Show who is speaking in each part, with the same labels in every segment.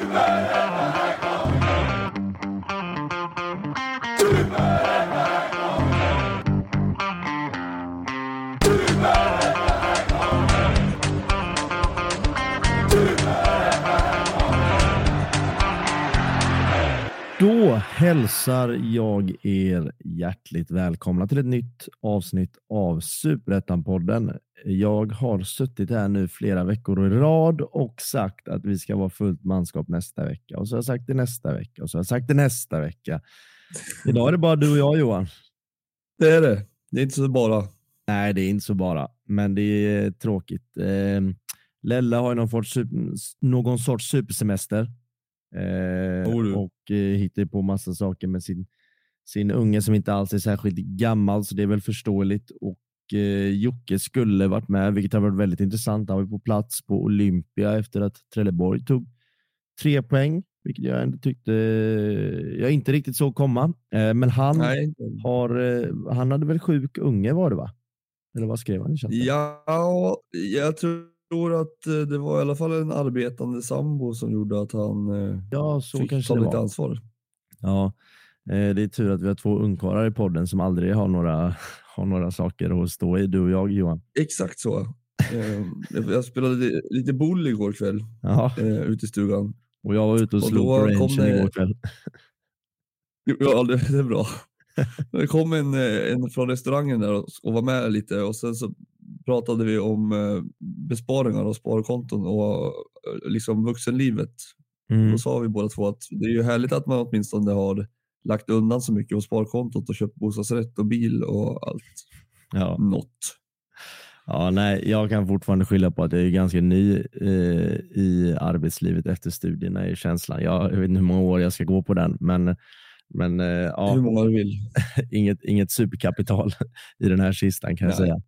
Speaker 1: Yeah. Hälsar jag er hjärtligt välkomna till ett nytt avsnitt av Superettan-podden. Jag har suttit här nu flera veckor i rad och sagt att vi ska vara fullt manskap nästa vecka. Och så har jag sagt det nästa vecka och så har jag sagt det nästa vecka. Idag är det bara du och jag Johan.
Speaker 2: Det är det. Det är inte så bara.
Speaker 1: Nej, det är inte så bara, men det är tråkigt. Eh, Lella har ju någon, sorts, någon sorts supersemester. Eh,
Speaker 2: Oh,
Speaker 1: och eh, hittar på massa saker med sin, sin unge som inte alls är särskilt gammal, så det är väl förståeligt. Och eh, Jocke skulle varit med, vilket har varit väldigt intressant. Han var på plats på Olympia efter att Trelleborg tog tre poäng, vilket jag ändå tyckte jag inte riktigt såg komma. Eh, men han,
Speaker 2: Nej.
Speaker 1: har, eh, han hade väl sjuk unge var det va? Eller vad skrev han i chatten?
Speaker 2: Ja, jag tror att eh, det var i alla fall en arbetande sambo som gjorde att han eh,
Speaker 1: Ja, så
Speaker 2: fick
Speaker 1: kanske
Speaker 2: ta lite
Speaker 1: var.
Speaker 2: ansvar.
Speaker 1: Ja, eh, det är tur att vi har två ungkarlar i podden som aldrig har några, har några saker att stå i, du och jag Johan.
Speaker 2: Exakt så. Eh, jag- spelade li- lite boll igår kväll
Speaker 1: Ja,
Speaker 2: ute i stugan.
Speaker 1: och jag var ute och
Speaker 2: Och
Speaker 1: slog
Speaker 2: då
Speaker 1: på rangen
Speaker 2: det-
Speaker 1: igår kväll.
Speaker 2: Ja, det, det är bra. Det kom en, en från restaurangen där och, och var med lite och sen så pratade vi om eh, besparingar och sparkonton och eh, liksom vuxenlivet.
Speaker 1: Mm.
Speaker 2: Då sa vi båda två att det är ju härligt att man åtminstone har lagt undan så mycket på sparkontot och köpt bostadsrätt och bil och allt
Speaker 1: Ja.
Speaker 2: något.
Speaker 1: ja, nej, jag kan fortfarande skylla på att jag är ganska ny eh, i arbetslivet efter studierna i känslan. Jag, jag vet inte hur många år jag ska gå på den, men, men eh,
Speaker 2: Hur
Speaker 1: ja,
Speaker 2: många du vill.
Speaker 1: inget, inget superkapital i den här kistan kan jag
Speaker 2: Nej.
Speaker 1: säga.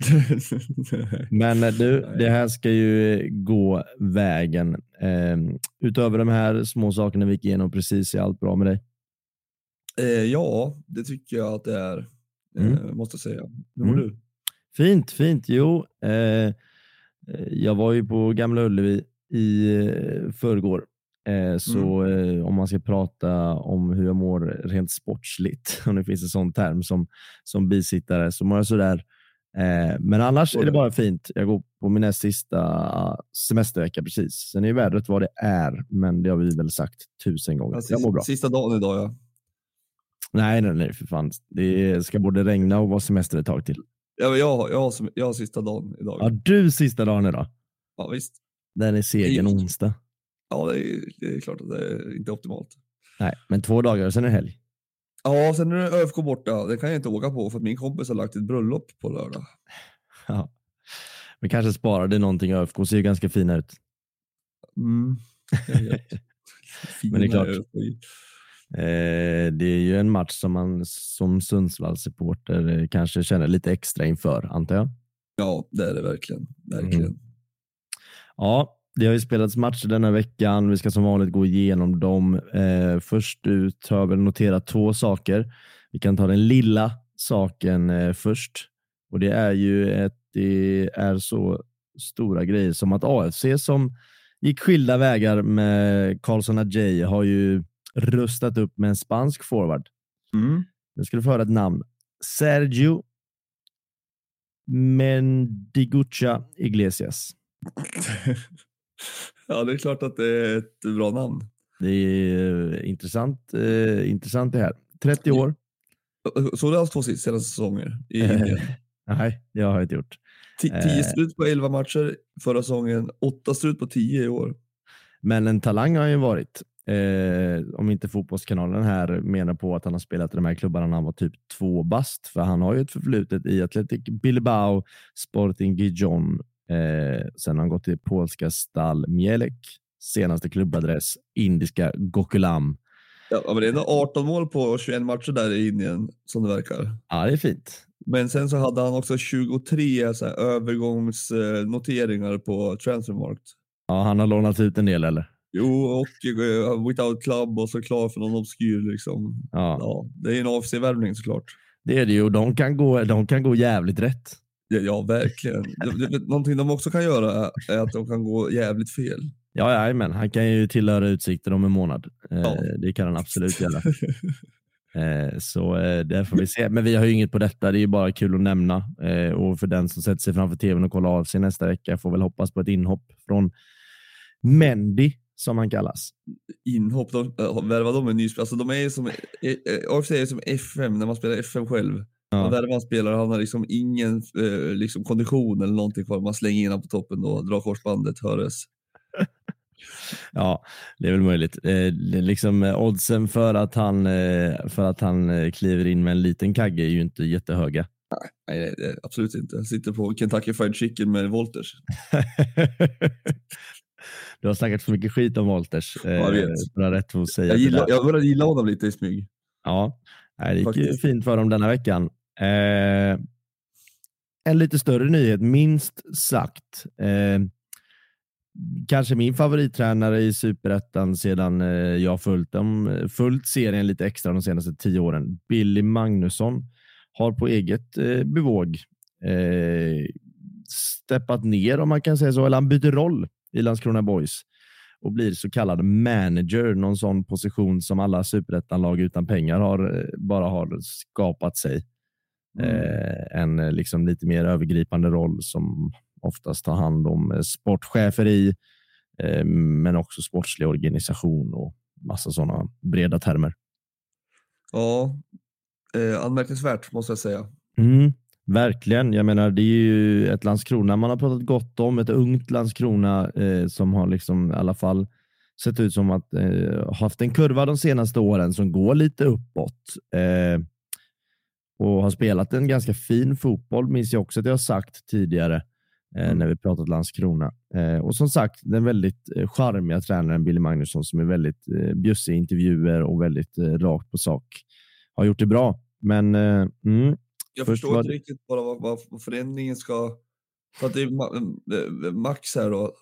Speaker 1: Men eh, du, det här ska ju gå vägen. Eh, utöver de här små sakerna vi gick igenom precis, är allt bra med dig?
Speaker 2: eh, ja, det tycker jag att det är. Eh,
Speaker 1: Mm.
Speaker 2: Måste jag säga. Hur mår
Speaker 1: Mm.
Speaker 2: du?
Speaker 1: Fint, fint. Jo, eh, eh, jag var ju på Gamla Ullevi i eh, förrgår. Eh, så eh, om man ska prata om hur jag mår rent sportsligt, om det finns en sån term som, som bisittare, så mår jag sådär. Eh, men annars är det bara fint. Jag går på min näst sista semestervecka precis. Sen är vädret vad det är, men det har vi väl sagt tusen gånger. Jag mår bra.
Speaker 2: Sista dagen idag ja.
Speaker 1: Nej, nej, nej, för fan. Det ska både regna och vara semester ett tag till.
Speaker 2: Ja, men jag, jag, har, som- jag har sista dagen idag.
Speaker 1: Ja, du sista dagen idag.
Speaker 2: Ja, visst.
Speaker 1: Den är segen onsdag.
Speaker 2: Ja, det är, det är klart att det är inte optimalt.
Speaker 1: Nej, men två dagar, sen är det helg.
Speaker 2: Ja, sen är det ÖFK borta. Det kan jag inte åka på för att min kompis har lagt ett bröllop på lördag.
Speaker 1: Ja. Men kanske sparade någonting. ÖFK ser ju ganska fina ut.
Speaker 2: Mm.
Speaker 1: Men det är klart. Eh, det är ju en match som man som Sundsvallssupporter eh, kanske känner lite extra inför, antar jag.
Speaker 2: Ja, det är det verkligen. verkligen.
Speaker 1: Mm. Ja, det har ju spelats matcher denna veckan. Vi ska som vanligt gå igenom dem. Eh, först ut har väl noterat två saker. Vi kan ta den lilla saken eh, först. Och det är ju att det är så stora grejer som att AFC som gick skilda vägar med Carlson Adjei har ju rustat upp med en spansk forward.
Speaker 2: Mm.
Speaker 1: Nu ska du få höra ett namn. Sergio Mendigucha Iglesias.
Speaker 2: ja, det är klart att det är ett bra namn.
Speaker 1: Det är eh, intressant, eh, intressant det här. 30 år.
Speaker 2: Såg du hans två senaste säsonger i
Speaker 1: Eh,
Speaker 2: Indien?
Speaker 1: Nej, det har jag inte gjort.
Speaker 2: Ti-
Speaker 1: eh.
Speaker 2: Tio slut på elva matcher förra säsongen, åtta slut på tio i år.
Speaker 1: Men en talang har han ju varit. Eh, om inte Fotbollskanalen här menar på att han har spelat i de här klubbarna när han var typ två bast. För han har ju ett förflutet i Athletic Bilbao, Sporting Gijon. Eh, sen har han gått till polska Stal Mielek. Senaste klubbadress, indiska Gokulam.
Speaker 2: Ja, men det är ändå 18 mål på 21 matcher där i Indien som det verkar.
Speaker 1: Ja, det är fint.
Speaker 2: Men sen så hade han också 23 så här, övergångsnoteringar på Transfermarkt.
Speaker 1: Ja, han har lånat ut en del eller?
Speaker 2: Jo, och uh, without club och så klar för någon obskyr liksom.
Speaker 1: Ja,
Speaker 2: Ja, det är en AFC-värvning såklart.
Speaker 1: det är det ju. och De kan gå, de kan gå jävligt rätt.
Speaker 2: Ja, ja verkligen. någonting de också kan göra är att de kan gå jävligt fel.
Speaker 1: Ja, men han kan ju tillhöra Utsikten om en månad. Eh,
Speaker 2: Ja.
Speaker 1: Det kan han absolut göra. Eh, Så eh, det får vi se. Men vi har ju inget på detta. Det är ju bara kul att nämna. Och för den som sätter sig framför tvn och kollar av sig nästa vecka får väl hoppas på ett inhopp från Mendy som han kallas.
Speaker 2: Inhopp, de, värvar de en ny spelare? Alltså de är som, AFC är som FM när man spelar FM själv.
Speaker 1: Ja.
Speaker 2: Man värvar en spelare, han har liksom ingen eh, liksom kondition eller någonting kvar. Man slänger in honom på toppen och drar korsbandet, höres.
Speaker 1: Ja, det är väl möjligt. Eh, liksom eh, oddsen för att han, eh, för att han eh, kliver in med en liten kagge är ju inte jättehöga.
Speaker 2: Nej, nej, absolut inte. Jag sitter på Kentucky Fried Chicken med Wolters.
Speaker 1: du har snackat för mycket skit om Walters. Eh,
Speaker 2: jag vet.
Speaker 1: ha rätt att säga
Speaker 2: Jag, gillar, jag börjar gilla honom lite i smyg.
Speaker 1: Ja, nej, det gick ju
Speaker 2: Faktiskt.
Speaker 1: fint för dem denna veckan. Eh, en lite större nyhet, minst sagt. Eh, kanske min favorittränare i superettan sedan eh, jag följt, dem, följt serien lite extra de senaste tio åren. Billy Magnusson har på eget eh, bevåg eh, steppat ner om man kan säga så, eller han byter roll i Landskrona Boys och blir så kallad manager, någon sån position som alla superettanlag utan pengar har, eh, bara har skapat sig. Eh, en eh, liksom lite mer övergripande roll som oftast tar hand om eh, sportchefer i, men också sportslig organisation och massa sådana breda termer.
Speaker 2: Ja, eh, anmärkningsvärt måste jag säga.
Speaker 1: Mm, verkligen. Jag menar, det är ju ett Landskrona man har pratat gott om, ett ungt Landskrona eh, som har liksom i alla fall sett ut som att eh, haft en kurva de senaste åren som går lite uppåt. Eh, och har spelat en ganska fin fotboll, minns jag också att jag har sagt tidigare eh,
Speaker 2: Mm.
Speaker 1: när vi pratat Landskrona. Eh, och som sagt, den väldigt eh, charmiga tränaren Billy Magnusson som är väldigt eh, bjussig i intervjuer och väldigt rakt på sak. Har gjort det bra, men mm,
Speaker 2: Jag
Speaker 1: Först
Speaker 2: förstår
Speaker 1: var
Speaker 2: inte riktigt bara vad, vad, vad förändringen ska... För att det är Ma- Max här då.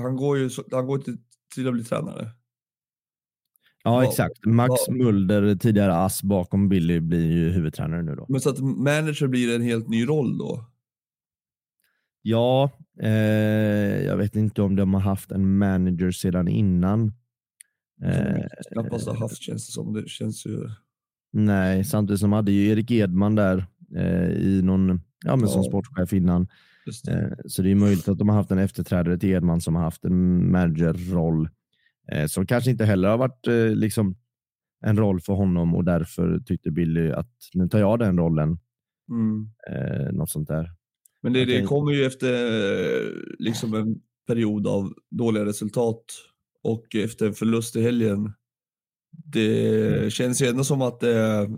Speaker 2: Han går ju han går till, till att bli tränare.
Speaker 1: Ja, exakt. Max
Speaker 2: vad-
Speaker 1: Mulder, tidigare ass bakom Billy, blir ju huvudtränare nu då.
Speaker 2: Men så att manager blir en helt ny roll då.
Speaker 1: Ja, eh, jag vet inte om de har haft en manager sedan innan. Eh,
Speaker 2: Knappast har haft känns det som. Det känns ju...
Speaker 1: nej, samtidigt som hade ju Erik Edman där eh, i någon, ja men som
Speaker 2: Ja.
Speaker 1: sportchef innan.
Speaker 2: Det.
Speaker 1: Eh, så det är möjligt att de har haft en efterträdare till Edman som har haft en managerroll som kanske inte heller har varit eh, liksom en roll för honom och därför tyckte Billy att nu tar jag den rollen.
Speaker 2: Mm.
Speaker 1: Eh, något sånt där.
Speaker 2: Men det, det kommer ju efter eh, liksom en period av dåliga resultat och efter en förlust i helgen. Det
Speaker 1: Mm.
Speaker 2: känns ju ändå som att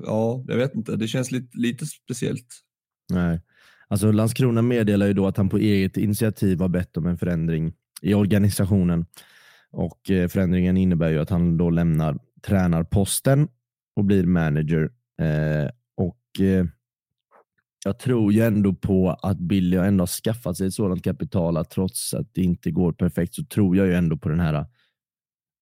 Speaker 2: ja, jag vet inte, det känns lite, lite speciellt.
Speaker 1: Nej. Alltså Landskrona meddelar ju då att han på eget initiativ har bett om en förändring i organisationen. Och eh, förändringen innebär ju att han då lämnar tränarposten och blir manager. Eh, och eh, jag tror ju ändå på att Billy har ändå skaffat sig ett sådant kapital att trots att det inte går perfekt så tror jag ju ändå på den här.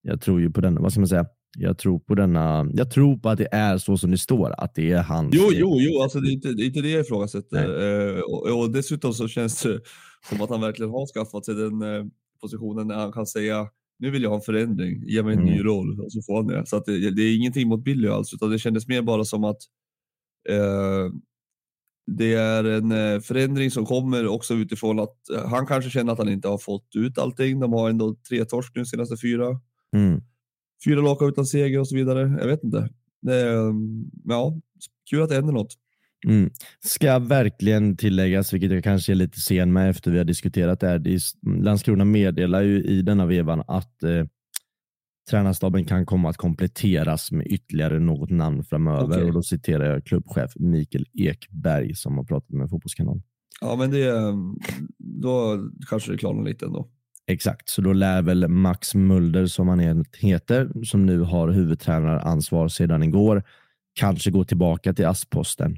Speaker 1: Jag tror ju på den, vad ska man säga? Jag tror på denna. Jag tror på att det är så som det står, att det är hans.
Speaker 2: Jo, jo, jo, alltså det är inte det, är inte det jag ifrågasätter. Eh, och, och dessutom så känns det som att han verkligen har skaffat sig den eh, positionen när han kan säga nu vill jag ha en förändring, ge mig en ny
Speaker 1: Mm.
Speaker 2: roll och så får han det. Så det, det är ingenting mot Billy alls, utan det kändes mer bara som att eh, det är en eh, förändring som kommer också utifrån att eh, han kanske känner att han inte har fått ut allting. De har ändå tre torsk nu senaste fyra.
Speaker 1: Mm.
Speaker 2: Fyra raka utan seger och så vidare. Jag vet inte. Det är, ja, kul att det händer något.
Speaker 1: Mm. Ska verkligen tilläggas, vilket jag kanske är lite sen med efter vi har diskuterat det här. Landskrona meddelar ju i denna vevan att eh, tränarstaben kan komma att kompletteras med ytterligare något namn framöver.
Speaker 2: Okej.
Speaker 1: Och då citerar jag klubbchef Mikael Ekberg som har pratat med Fotbollskanalen.
Speaker 2: Ja, men det, då kanske det klarnar lite ändå.
Speaker 1: Exakt, så då lär väl Max Mulder som han heter, som nu har huvudtränaransvar sedan igår, kanske gå tillbaka till ASS-posten.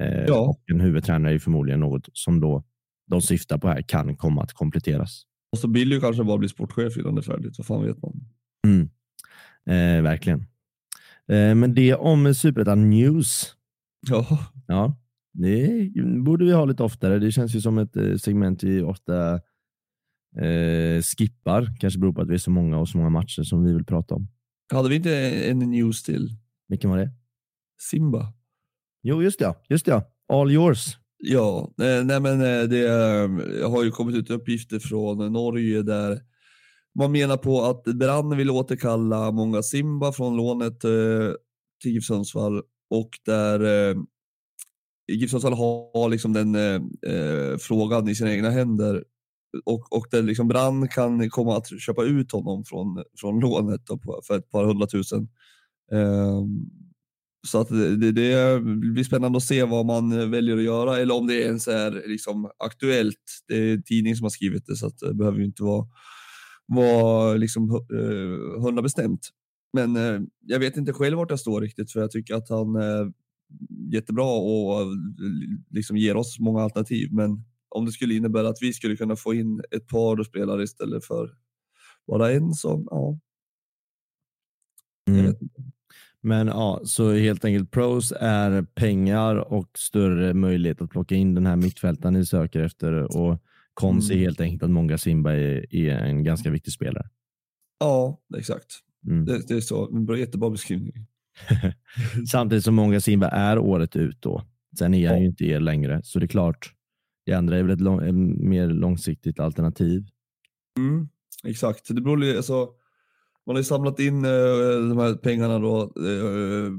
Speaker 1: Eh,
Speaker 2: Ja.
Speaker 1: och En huvudtränare är förmodligen något som då de syftar på här kan komma att kompletteras.
Speaker 2: Och så Billy kanske bara blir sportchef innan det är färdigt. Vad fan vet man?
Speaker 1: Mm. Eh, verkligen. Eh, men det om Superettan News.
Speaker 2: Ja,
Speaker 1: Ja, det borde vi ha lite oftare. Det känns ju som ett eh, segment vi ofta eh, skippar. Kanske beror på att vi är så många och så många matcher som vi vill prata om.
Speaker 2: Hade vi inte en news till?
Speaker 1: Vilken var det?
Speaker 2: Simba.
Speaker 1: Jo, just det. Just det. All yours.
Speaker 2: Ja, eh, nej men eh, det eh, har ju kommit ut uppgifter från Norge där man menar på att Brann vill återkalla många Simba från lånet till GIF Sundsvall och där GIF Sundsvall har liksom den eh, frågan i sina egna händer och, och där liksom Brann kan komma att köpa ut honom från, från lånet för ett par hundratusen. Eh, så att det, det, blir spännande att se vad man väljer att göra eller om det ens är liksom aktuellt. Det är tidning som har skrivit det så att det behöver inte vara, vara liksom, eh, hundra bestämt. Men eh, jag vet inte själv vart jag står riktigt för jag tycker att han är jättebra och liksom ger oss många alternativ. Men om det skulle innebära att vi skulle kunna få in ett par spelare istället för bara en så ja.
Speaker 1: Mm. Men ja, så helt enkelt pros är pengar och större möjlighet att plocka in den här mittfältaren ni söker efter och cons mm. är helt enkelt att Många Simba är, är, en ganska viktig spelare.
Speaker 2: Ja, exakt. Mm. Det, det, är så. Jättebra beskrivning.
Speaker 1: Samtidigt som Många Simba är året ut då. Sen är han ja. ju inte er längre, så det är klart. Det andra är väl ett, lång, mer långsiktigt alternativ.
Speaker 2: Mm, exakt. Det beror, alltså, man har ju samlat in uh, de här pengarna då, uh,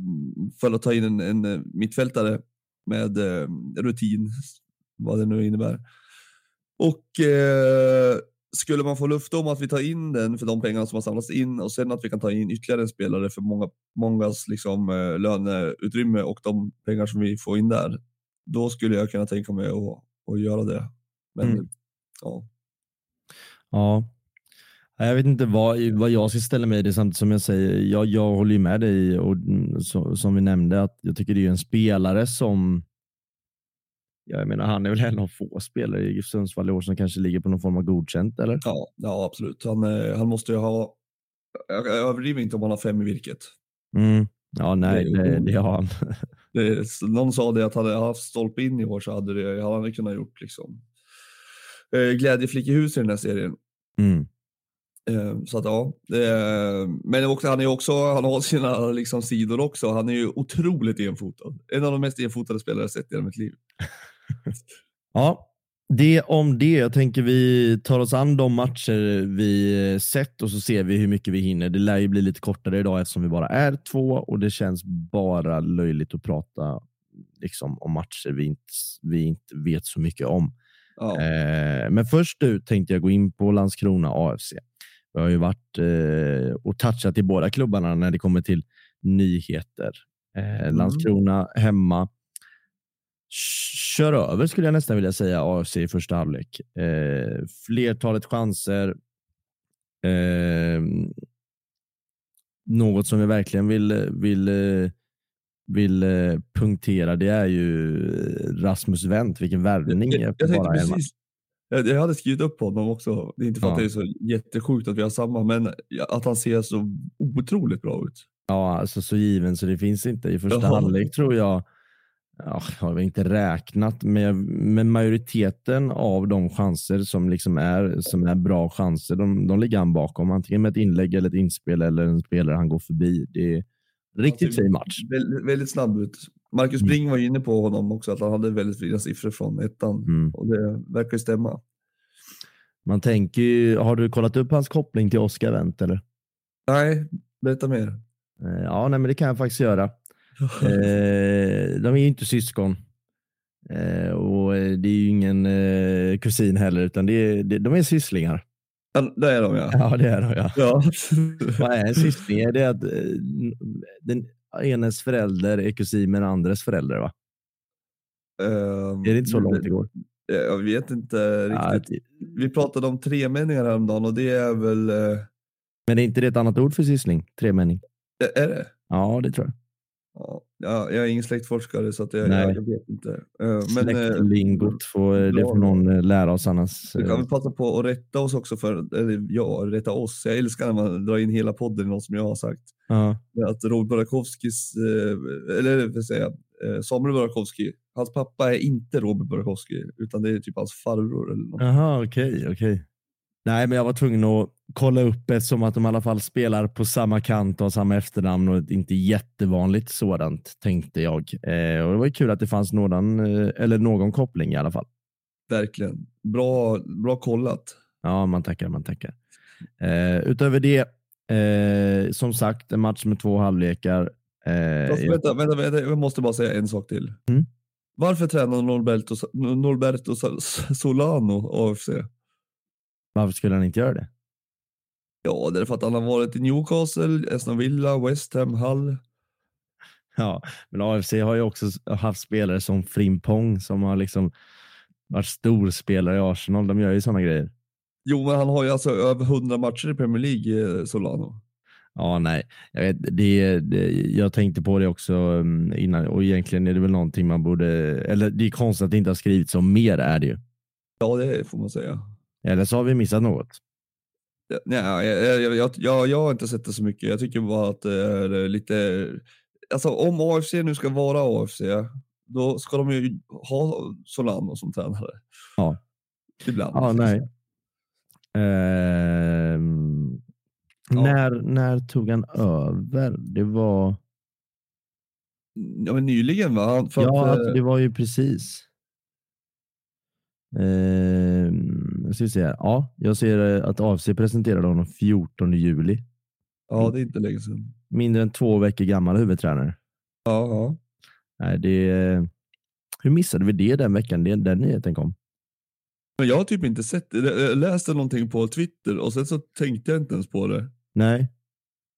Speaker 2: för att ta in en, en eh, mittfältare med rutin, vad det nu innebär. Och skulle man få luft om att vi tar in den för de pengarna som har samlats in och sen att vi kan ta in ytterligare en spelare för många, mångas liksom, löneutrymme och de pengar som vi får in där, då skulle jag kunna tänka mig att, att göra det. Men mm. ja.
Speaker 1: Ja, jag vet inte vad, vad jag ska ställa mig i det samtidigt som jag säger, jag, jag håller ju med dig och så, som vi nämnde att jag tycker det är en spelare som jag menar, han är väl en av få spelare i GIF Sundsvall i år som kanske ligger på någon form av godkänt, eller?
Speaker 2: Ja, ja absolut. Han, eh, han måste ju ha... Jag överdriver inte om han har fem i virket.
Speaker 1: Mm. Ja, nej, det, det, det har han.
Speaker 2: Det, någon sa det att hade jag haft stolpe in i år så hade, det, hade han kunnat gjort liksom, eh, glädjeflickehus i den här serien.
Speaker 1: Mm.
Speaker 2: Eh, så att ja, är, men också, han, är också, han har sina liksom, sidor också. Han är ju otroligt enfotad. En av de mest enfotade spelare jag sett i hela mitt liv.
Speaker 1: ja, det om det. Jag tänker vi tar oss an de matcher vi sett och så ser vi hur mycket vi hinner. Det lär ju bli lite kortare idag eftersom vi bara är två och det känns bara löjligt att prata liksom, om matcher vi inte, vi inte vet så mycket om. Ja. Eh, men först ut tänkte jag gå in på Landskrona AFC. Vi har ju varit eh, och touchat i båda klubbarna när det kommer till nyheter. Eh, mm. Landskrona hemma. Kör över skulle jag nästan vilja säga AFC i första halvlek. Eh, flertalet chanser. Eh, något som vi verkligen vill, vill, vill eh, punktera det är ju Rasmus Wendt. Vilken värvning. Jag,
Speaker 2: jag, jag bara precis, jag hade skrivit upp honom också. Det är inte för ja. att det är så jättesjukt att vi har samma, men att han ser så otroligt bra ut.
Speaker 1: Ja, alltså så given så det finns inte. I första Jaha. halvlek tror jag, ja, jag har inte räknat, men, men majoriteten av de chanser som, liksom är, som är bra chanser, de, de ligger han bakom. Antingen med ett inlägg eller ett inspel eller en spelare han går förbi. Det är riktigt fin match.
Speaker 2: Väldigt, väldigt snabb ut. Marcus mm. Bring var inne på honom också, att han hade väldigt fina siffror från ettan mm. och det verkar stämma.
Speaker 1: Man tänker ju, har du kollat upp hans koppling till Oscar Wendt eller?
Speaker 2: Nej, berätta mer.
Speaker 1: Eh, ja, nej, men det kan jag faktiskt göra. eh, de är ju inte syskon. Eh, och det är ju ingen eh, kusin heller, utan det är, det, de är sysslingar.
Speaker 2: Ja, det är de ja.
Speaker 1: Ja, det är de ja.
Speaker 2: ja.
Speaker 1: Vad är en syssling? Är det att den enes förälder är kusin med den andres förälder? Va? Um, är det inte så långt det går?
Speaker 2: Jag vet inte riktigt. Ja, Vi pratade om tremänningar häromdagen och det är väl... Uh...
Speaker 1: Men är inte det ett annat ord för syssling? Tremänning?
Speaker 2: Är det?
Speaker 1: Ja, det tror jag.
Speaker 2: Ja, jag är ingen släktforskare så att jag, jag, jag vet inte. Uh,
Speaker 1: Släktlingot, får, det får någon lära oss annars.
Speaker 2: Du kan väl passa på att rätta oss också för, eller ja, rätta oss. Jag älskar när man drar in hela podden i något som jag har sagt.
Speaker 1: Ja.
Speaker 2: Att Robert Burakovskis, eller vad säga, Samuel Burakovsky, hans pappa är inte Robert Burakovsky utan det är typ hans farbror.
Speaker 1: Jaha, okej, okay, okej. Okay. Nej, men jag var tvungen att kolla upp eftersom att de i alla fall spelar på samma kant och har samma efternamn och inte jättevanligt sådant tänkte jag. Eh, och det var ju kul att det fanns någon, eh, eller någon koppling i alla fall.
Speaker 2: Verkligen. Bra, bra kollat.
Speaker 1: Ja, man tackar, man tackar. Eh, utöver det, eh, som sagt, en match med två halvlekar. Eh,
Speaker 2: Fast, vänta, vänta, vänta, jag måste bara säga en sak till.
Speaker 1: Mm.
Speaker 2: Varför tränar Norberto, Norberto Solano AFC?
Speaker 1: Varför skulle han inte göra det?
Speaker 2: Ja, det är för att han har varit i Newcastle, Aston Villa, West Ham, Hull.
Speaker 1: Ja, men AFC har ju också haft spelare som Frimpong som har liksom varit storspelare i Arsenal. De gör ju sådana grejer.
Speaker 2: Jo, men han har ju alltså över 100 matcher i Premier League, eh, Solano.
Speaker 1: Ja, nej, jag, vet, det, det, jag tänkte på det också mm, innan och egentligen är det väl någonting man borde, eller det är konstigt att det inte har skrivits om mer är det ju.
Speaker 2: Ja, det får man säga.
Speaker 1: Eller så har vi missat något.
Speaker 2: Nej, jag, jag, jag, jag, har inte sett det så mycket. Jag tycker bara att det är lite, alltså om AFC nu ska vara AFC, då ska de ju ha Solano som tränare.
Speaker 1: Ja.
Speaker 2: Ibland.
Speaker 1: Ja, nej. Ehm,
Speaker 2: Ja.
Speaker 1: när, när tog han över? Det var,
Speaker 2: Ja, men nyligen va? För
Speaker 1: ja,
Speaker 2: att,
Speaker 1: alltså,
Speaker 2: eh,
Speaker 1: det var ju precis. Jag ska se här. Ja, jag ser eh, att AFC presenterade honom 14 juli.
Speaker 2: ja, det är inte länge sedan.
Speaker 1: Mindre än två veckor gammal huvudtränare.
Speaker 2: Ja, ja.
Speaker 1: Nej, det, hur missade vi det den veckan den, den nyheten kom?
Speaker 2: Men jag har typ inte sett det. Jag läste någonting på Twitter och sen så tänkte jag inte ens på det.
Speaker 1: Nej,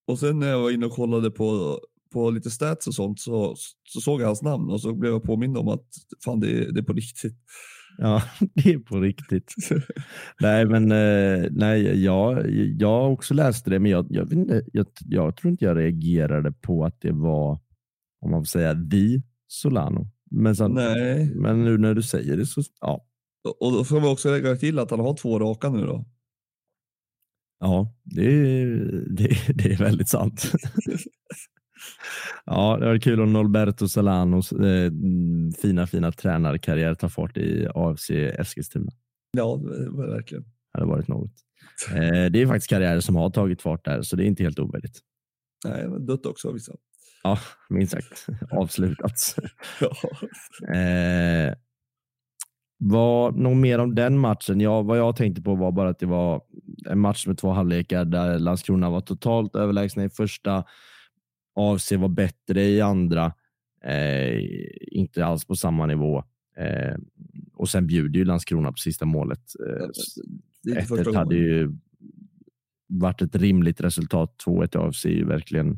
Speaker 2: Och sen när jag var inne och kollade på, på lite stats och sånt så, så såg jag hans namn och så blev jag påmind om att fan det det är på riktigt.
Speaker 1: Ja, det är på riktigt. nej, men eh, nej, jag, jag också läste det, men jag, jag, jag, jag tror inte jag reagerade på att det var, om man får säga, the Solano. Men, sen,
Speaker 2: Nej,
Speaker 1: men nu när du säger det så, ja.
Speaker 2: och då får vi också lägga till att han har två raka nu då.
Speaker 1: Ja, det, det, det är väldigt sant. ja, det var kul om Norberto Solanos eh, fina, fina tränarkarriär tar fart i AFC Eskilstuna.
Speaker 2: Ja, det var verkligen.
Speaker 1: Det hade varit något. Eh, det är faktiskt karriärer som har tagit fart där, så det är inte helt omöjligt.
Speaker 2: Nej, men dött också vissa.
Speaker 1: Ja, minst sagt. Avslutats.
Speaker 2: Ja.
Speaker 1: Eh, vad, något mer om den matchen? Ja, vad jag tänkte på var bara att det var en match med två halvlekar där Landskrona var totalt överlägsna i första. AFC var bättre i andra. Eh, inte alls på samma nivå. Eh, och sen bjuder ju Landskrona på sista målet. Eh,
Speaker 2: Det är inte första
Speaker 1: 1-1 hade ju varit ett rimligt resultat. 2-1 till AFC är ju verkligen,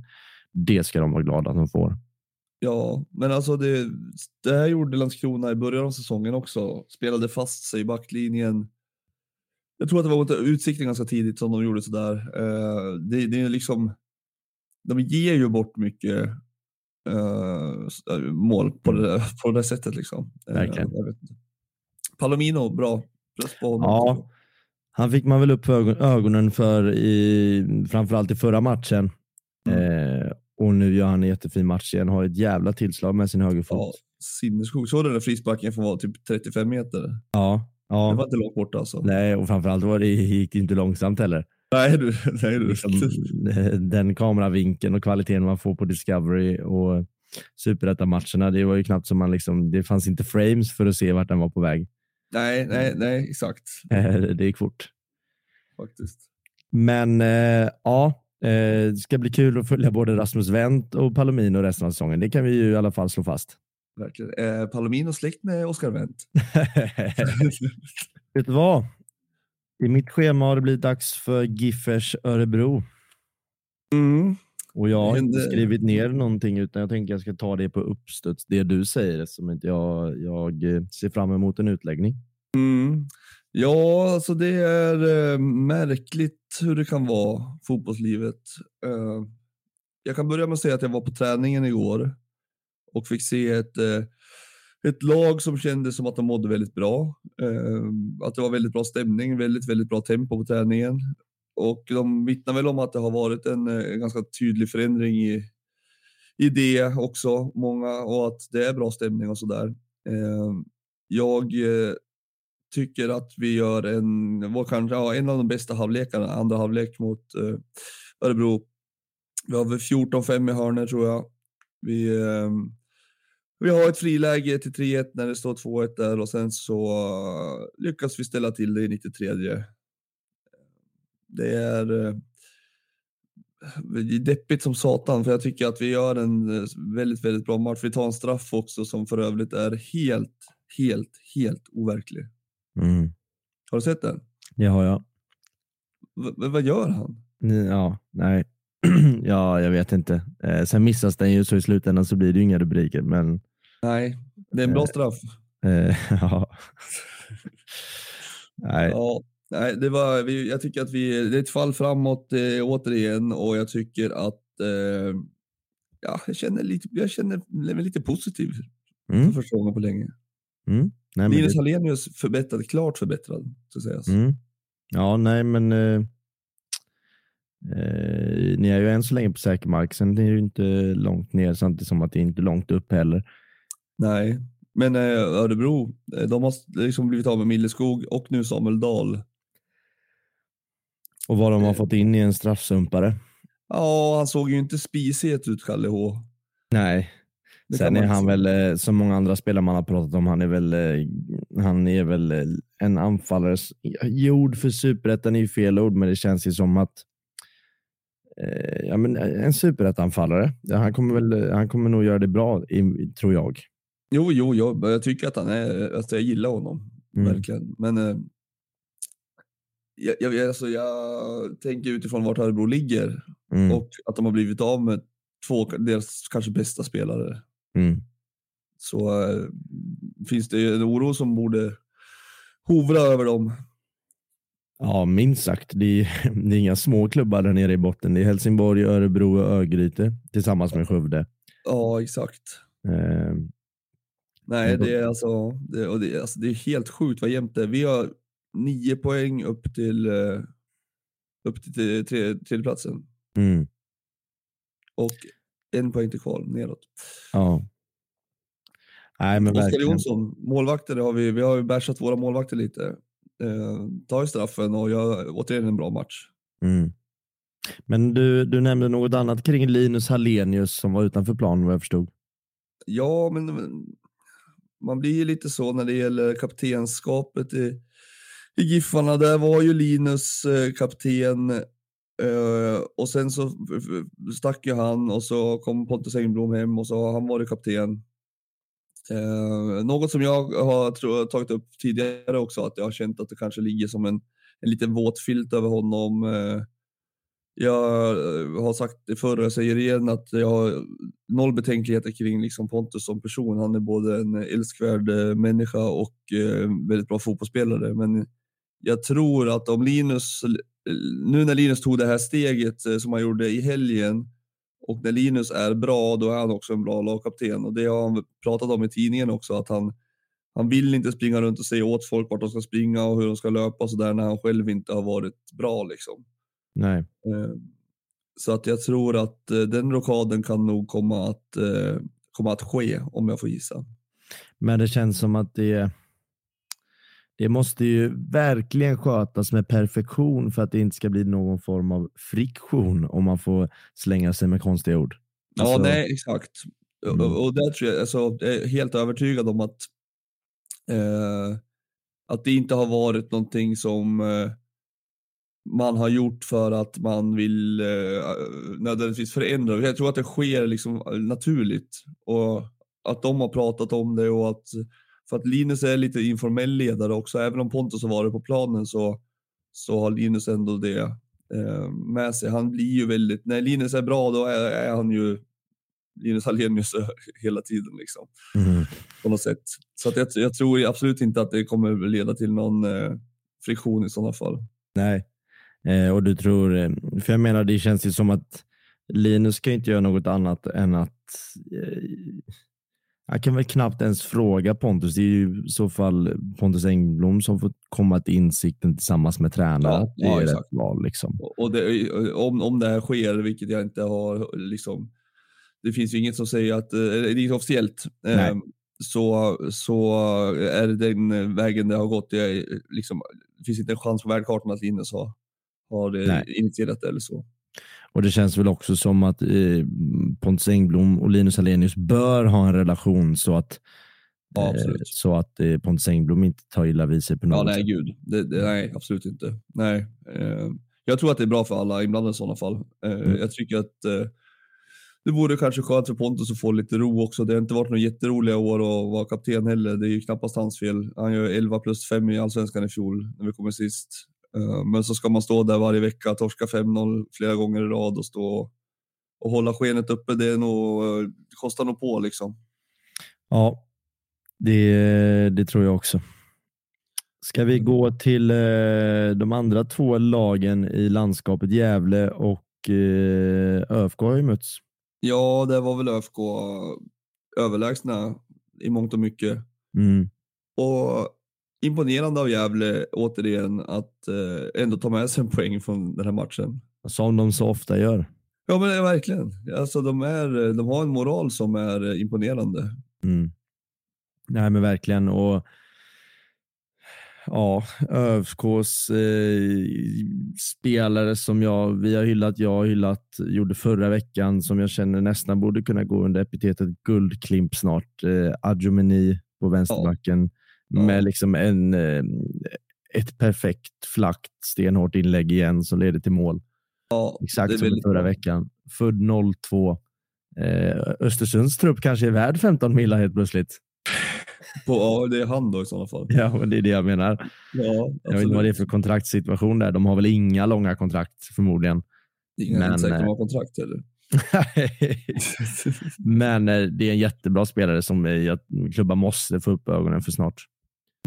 Speaker 1: det ska de vara glada att de får.
Speaker 2: Ja, men alltså det, det här gjorde Landskrona i början av säsongen också. Spelade fast sig i backlinjen. Jag tror att det var mot Utsikten ganska tidigt som de gjorde sådär. Eh, det, det är liksom, de ger ju bort mycket äh, mål på det, på det sättet liksom. Eh,
Speaker 1: Verkligen.
Speaker 2: inte. Palomino, bra. Press på honom.
Speaker 1: Ja. Han fick man väl upp ögon, ögonen för i, framförallt i förra matchen.
Speaker 2: Mm.
Speaker 1: Eh, och nu gör han en jättefin match igen. Har ett jävla tillslag med sin högerfot.
Speaker 2: ja sinnessjuk. Såg du den frisparken från var typ 35 meter?
Speaker 1: Ja,
Speaker 2: Det var
Speaker 1: ja.
Speaker 2: inte långt borta alltså.
Speaker 1: Nej, och framförallt var det, gick det inte långsamt heller.
Speaker 2: Nej du. Nej, du.
Speaker 1: Liksom, den kameravinkeln och kvaliteten man får på Discovery och superettan-matcherna. Det var ju knappt som man liksom, det fanns inte frames för att se vart den var på väg.
Speaker 2: nej, nej, nej, exakt.
Speaker 1: Eh, det gick fort.
Speaker 2: Faktiskt.
Speaker 1: Men eh, ja, eh, det ska bli kul att följa både Rasmus Wendt och Palomino resten av säsongen. Det kan vi ju i alla fall slå fast.
Speaker 2: Verkligen. Eh, Palomino släkt med Oscar Wendt.
Speaker 1: Vet du vad? I mitt schema har det blivit dags för Giffers Örebro.
Speaker 2: Mm.
Speaker 1: Och jag har inte skrivit ner någonting utan jag tänker jag ska ta det på uppstuds, det du säger, som inte jag, jag eh, ser fram emot en utläggning.
Speaker 2: Mm. Ja, alltså det är eh, märkligt hur det kan vara, fotbollslivet. Eh, jag kan börja med att säga att jag var på träningen igår och fick se ett, eh, ett lag som kändes som att de mådde väldigt bra. Ehm, att det var väldigt bra stämning, väldigt, väldigt bra tempo på träningen. Och de vittnar väl om att det har varit en, eh, ganska tydlig förändring i, i det också, många, och att det är bra stämning och sådär. där. jag eh, tycker att vi gör en, vår, kanske, ja, en av de bästa halvlekarna, andra halvlek mot eh, Örebro. Vi har väl 14-5 i hörnor tror jag. Vi, eh, vi har ett friläge till 3-1 när det står 2-1 där och sen så uh, lyckas vi ställa till det i 93. Det är deppigt som satan för jag tycker att vi gör en uh, väldigt, väldigt bra match. Vi tar en straff också som för övrigt är helt, helt, helt overklig.
Speaker 1: Mm.
Speaker 2: Har du sett den?
Speaker 1: Det har jag.
Speaker 2: V vad gör han?
Speaker 1: Ja, nej. ja, jag vet inte. Eh, sen missas den ju så i slutändan så blir det ju inga rubriker. Men...
Speaker 2: Nej, det är en bra
Speaker 1: Eh,
Speaker 2: straff.
Speaker 1: Eh, ja. nej.
Speaker 2: Ja, nej, det var, vi, jag tycker att vi, det är ett fall framåt eh, återigen och jag tycker att eh, ja, jag känner, lite, jag känner mig lite positiv
Speaker 1: Mm,
Speaker 2: för första gången på länge.
Speaker 1: mm. Nej,
Speaker 2: Linus
Speaker 1: det,
Speaker 2: Hallenius förbättrad, klart förbättrad, ska sägas.
Speaker 1: mm. Ja, nej, men eh, ni är ju än så länge på säker mark. Sen är det ju inte långt ner samtidigt som att det inte är långt upp heller.
Speaker 2: Nej, men eh, Örebro, eh, de har liksom blivit av med Milleskog och nu Samuel Dahl.
Speaker 1: Och vad de har
Speaker 2: Eh.
Speaker 1: fått in i en straffsumpare.
Speaker 2: Ja, han såg ju inte spisig ut, Kalle H.
Speaker 1: Nej,
Speaker 2: Det
Speaker 1: Sen är han väl, eh, som många andra spelare man har pratat om, han är väl, eh, han är väl en anfallare. s- Gjord för superettan är ju fel ord, men det känns ju som att ja, men eh, en superettanfallare. Han, kommer väl, eh, han kommer nog göra det bra, tror jag.
Speaker 2: Jo, jo, jo, jag tycker att han är, alltså jag gillar honom.
Speaker 1: Mm.
Speaker 2: Verkligen. Men eh, jag, jag, alltså, jag tänker utifrån vart Örebro ligger
Speaker 1: Mm.
Speaker 2: och att de har blivit av med två, deras kanske bästa spelare.
Speaker 1: Mm.
Speaker 2: Så eh, finns det ju en oro som borde hovra över dem.
Speaker 1: Ja, minst sagt. Det är, det är inga små klubbar där nere i botten. Det är Helsingborg, Örebro och Örgryte tillsammans med Skövde.
Speaker 2: Ja, exakt.
Speaker 1: Eh,
Speaker 2: Nej, det är alltså, det, och det, är- alltså, det är helt sjukt vad jämnt det är. Vi har nio poäng upp till, eh, upp till tre, tre, tredjeplatsen
Speaker 1: mm.
Speaker 2: och en poäng till kval neråt.
Speaker 1: Ja. Nej, men
Speaker 2: Oskar. Jonsson, målvakter har vi, vi har ju bärsat våra målvakter lite. Eh, tar ju straffen och gör återigen en bra match.
Speaker 1: Mm. Men du, du nämnde något annat kring Linus Hallenius som var utanför planen vad jag förstod.
Speaker 2: Ja, men man blir ju lite så när det gäller kaptenskapet i, i Giffarna. Där var ju Linus eh, kapten eh, och sen så stack ju han och så kom Pontus Engblom hem och så har han varit kapten. Eh, något som jag har tagit upp tidigare också, att jag har känt att det kanske ligger som en, en liten våt filt över honom. Eh, jag eh, har sagt det förr och jag säger igen att jag har noll betänkligheter kring liksom Pontus som person. Han är både en älskvärd eh, människa och eh, väldigt bra fotbollsspelare. Men jag tror att om Linus, nu när Linus tog det här steget eh, som han gjorde i helgen och när Linus är bra, då är han också en bra lagkapten. Och det har han pratat om i tidningen också, att han, han vill inte springa runt och säga åt folk vart de ska springa och hur de ska löpa och sådär när han själv inte har varit bra. Liksom.
Speaker 1: Nej.
Speaker 2: Eh, Så att jag tror att eh, den rockaden kan nog komma att, eh, komma att ske om jag får gissa.
Speaker 1: Men det känns som att det, det måste ju verkligen skötas med perfektion för att det inte ska bli någon form av friktion om man får slänga sig med konstiga ord.
Speaker 2: Ja,
Speaker 1: Alltså,
Speaker 2: nej, exakt.
Speaker 1: Mm.
Speaker 2: Och, och där tror jag, alltså, jag är helt övertygad om att, eh, att det inte har varit någonting som eh, man har gjort för att man vill eh, nödvändigtvis förändra. Jag tror att det sker liksom naturligt och att de har pratat om det och att för att Linus är lite informell ledare också, även om Pontus har varit på planen så, så har Linus ändå det eh, med sig. Han blir ju väldigt, när Linus är bra då är, är han ju Linus Hallenius hela tiden liksom
Speaker 1: mm.
Speaker 2: på något sätt. Så att jag, jag tror absolut inte att det kommer leda till någon eh, friktion i sådana fall.
Speaker 1: Nej, eh, och du tror, eh, för jag menar det känns ju som att Linus ju inte göra något annat än att eh, jag kan väl knappt ens fråga Pontus. Det är ju i så fall Pontus Engblom som får komma till insikten tillsammans med tränaren.
Speaker 2: Ja,
Speaker 1: det
Speaker 2: ja,
Speaker 1: är val. Liksom.
Speaker 2: Och det, om, om det här sker, vilket jag inte har liksom, det finns ju inget som säger att, eh, det är inte officiellt,
Speaker 1: Nej.
Speaker 2: så, så är det den vägen det har gått. Det, är, liksom, det finns inte en chans på världkartan att Linus har, har initierat det eller så.
Speaker 1: Och det känns väl också som att eh, Pontus Engblom och Linus Alenius bör ha en relation så att
Speaker 2: Ja,
Speaker 1: Eh. Så att eh, Pontus Engblom inte tar illa vid sig på något
Speaker 2: Ja, nej
Speaker 1: sätt.
Speaker 2: gud. Det, det, nej, absolut inte. Nej. Eh, jag tror att det är bra för alla inblandade i sådana fall. Eh,
Speaker 1: Mm.
Speaker 2: Jag tycker att eh, det vore kanske skönt för Pontus att få lite ro också. Det har inte varit några jätteroliga år att vara kapten heller. Det är ju knappast hans fel. Han gör 11 plus 5 i Allsvenskan i fjol när vi kommer sist. Eh, men så ska man stå där varje vecka, torska 5-0 flera gånger i rad och stå och, hålla skenet uppe. Det är nog, eh, kostar nog på liksom.
Speaker 1: Ja, det, det tror jag också. Ska vi gå till eh, de andra två lagen i landskapet? Gävle och eh, ÖFK har ju mötts.
Speaker 2: Ja, det var väl ÖFK överlägsna i mångt och mycket.
Speaker 1: Mm.
Speaker 2: Och imponerande av Gävle återigen att eh, ändå ta med sig en poäng från den här matchen.
Speaker 1: Som de så ofta gör.
Speaker 2: Ja men verkligen. Alltså, de, är, de har en moral som är imponerande.
Speaker 1: Mm. Nej men verkligen. Och ja, ÖFKs eh, spelare som jag, vi har hyllat, jag har hyllat, gjorde förra veckan som jag känner nästan borde kunna gå under epitetet guldklimp snart. Eh, Adjomeni på vänsterbacken
Speaker 2: Ja.
Speaker 1: Med liksom en, eh, ett perfekt flackt stenhårt inlägg igen som leder till mål.
Speaker 2: Ja,
Speaker 1: Exakt som förra
Speaker 2: bra.
Speaker 1: veckan. Född 02. Eh, Östersunds trupp kanske är värd 15 millar helt plötsligt.
Speaker 2: På, ja, det är han då i sådana fall.
Speaker 1: Ja, men det är det jag menar.
Speaker 2: Ja,
Speaker 1: Jag vet inte vad det är för kontraktssituation där. De har väl inga långa kontrakt förmodligen.
Speaker 2: Ingen
Speaker 1: men,
Speaker 2: men, säker
Speaker 1: eh,
Speaker 2: har kontrakt heller.
Speaker 1: men eh, det är en jättebra spelare som klubbar måste få upp ögonen för snart.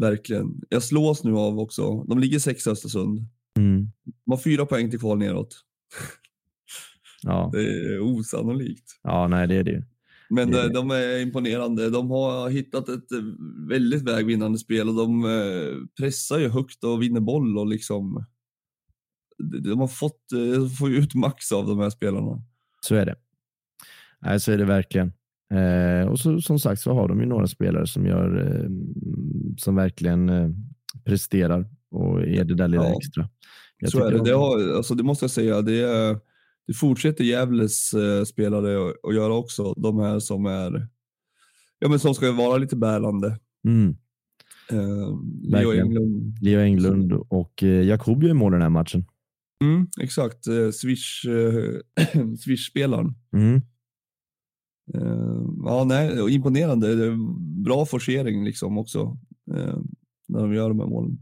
Speaker 2: Verkligen. Jag slås nu av också. De ligger sex i Östersund.
Speaker 1: Mm.
Speaker 2: De har fyra poäng till kval neråt.
Speaker 1: Ja.
Speaker 2: Det är osannolikt.
Speaker 1: ja, nej det är det ju.
Speaker 2: Men
Speaker 1: Det-
Speaker 2: eh, de är imponerande. De har hittat ett eh, väldigt vägvinnande spel och de eh, pressar ju högt och vinner boll och liksom de har fått får ut max av de här spelarna.
Speaker 1: Så är det. Nej, så är det verkligen. Och så, som sagt så har de ju några spelare som gör som verkligen eh, presterar och är det där lilla
Speaker 2: Ja,
Speaker 1: extra. Jag
Speaker 2: Så är det.
Speaker 1: de-
Speaker 2: Det, har, alltså det måste jag säga. Det, är, det fortsätter Gävles eh, spelare att- göra också. De här som är ja, men som ska vara lite bärande.
Speaker 1: Mm.
Speaker 2: Eh, Leo. Englund.
Speaker 1: Leo Englund och eh, Jakob gör mål den här matchen.
Speaker 2: Mm, exakt. Eh, Swish, eh, Swish-spelaren.
Speaker 1: Mm.
Speaker 2: Eh, ja, nej, imponerande. Bra forcering liksom också eh, när de gör de här målen.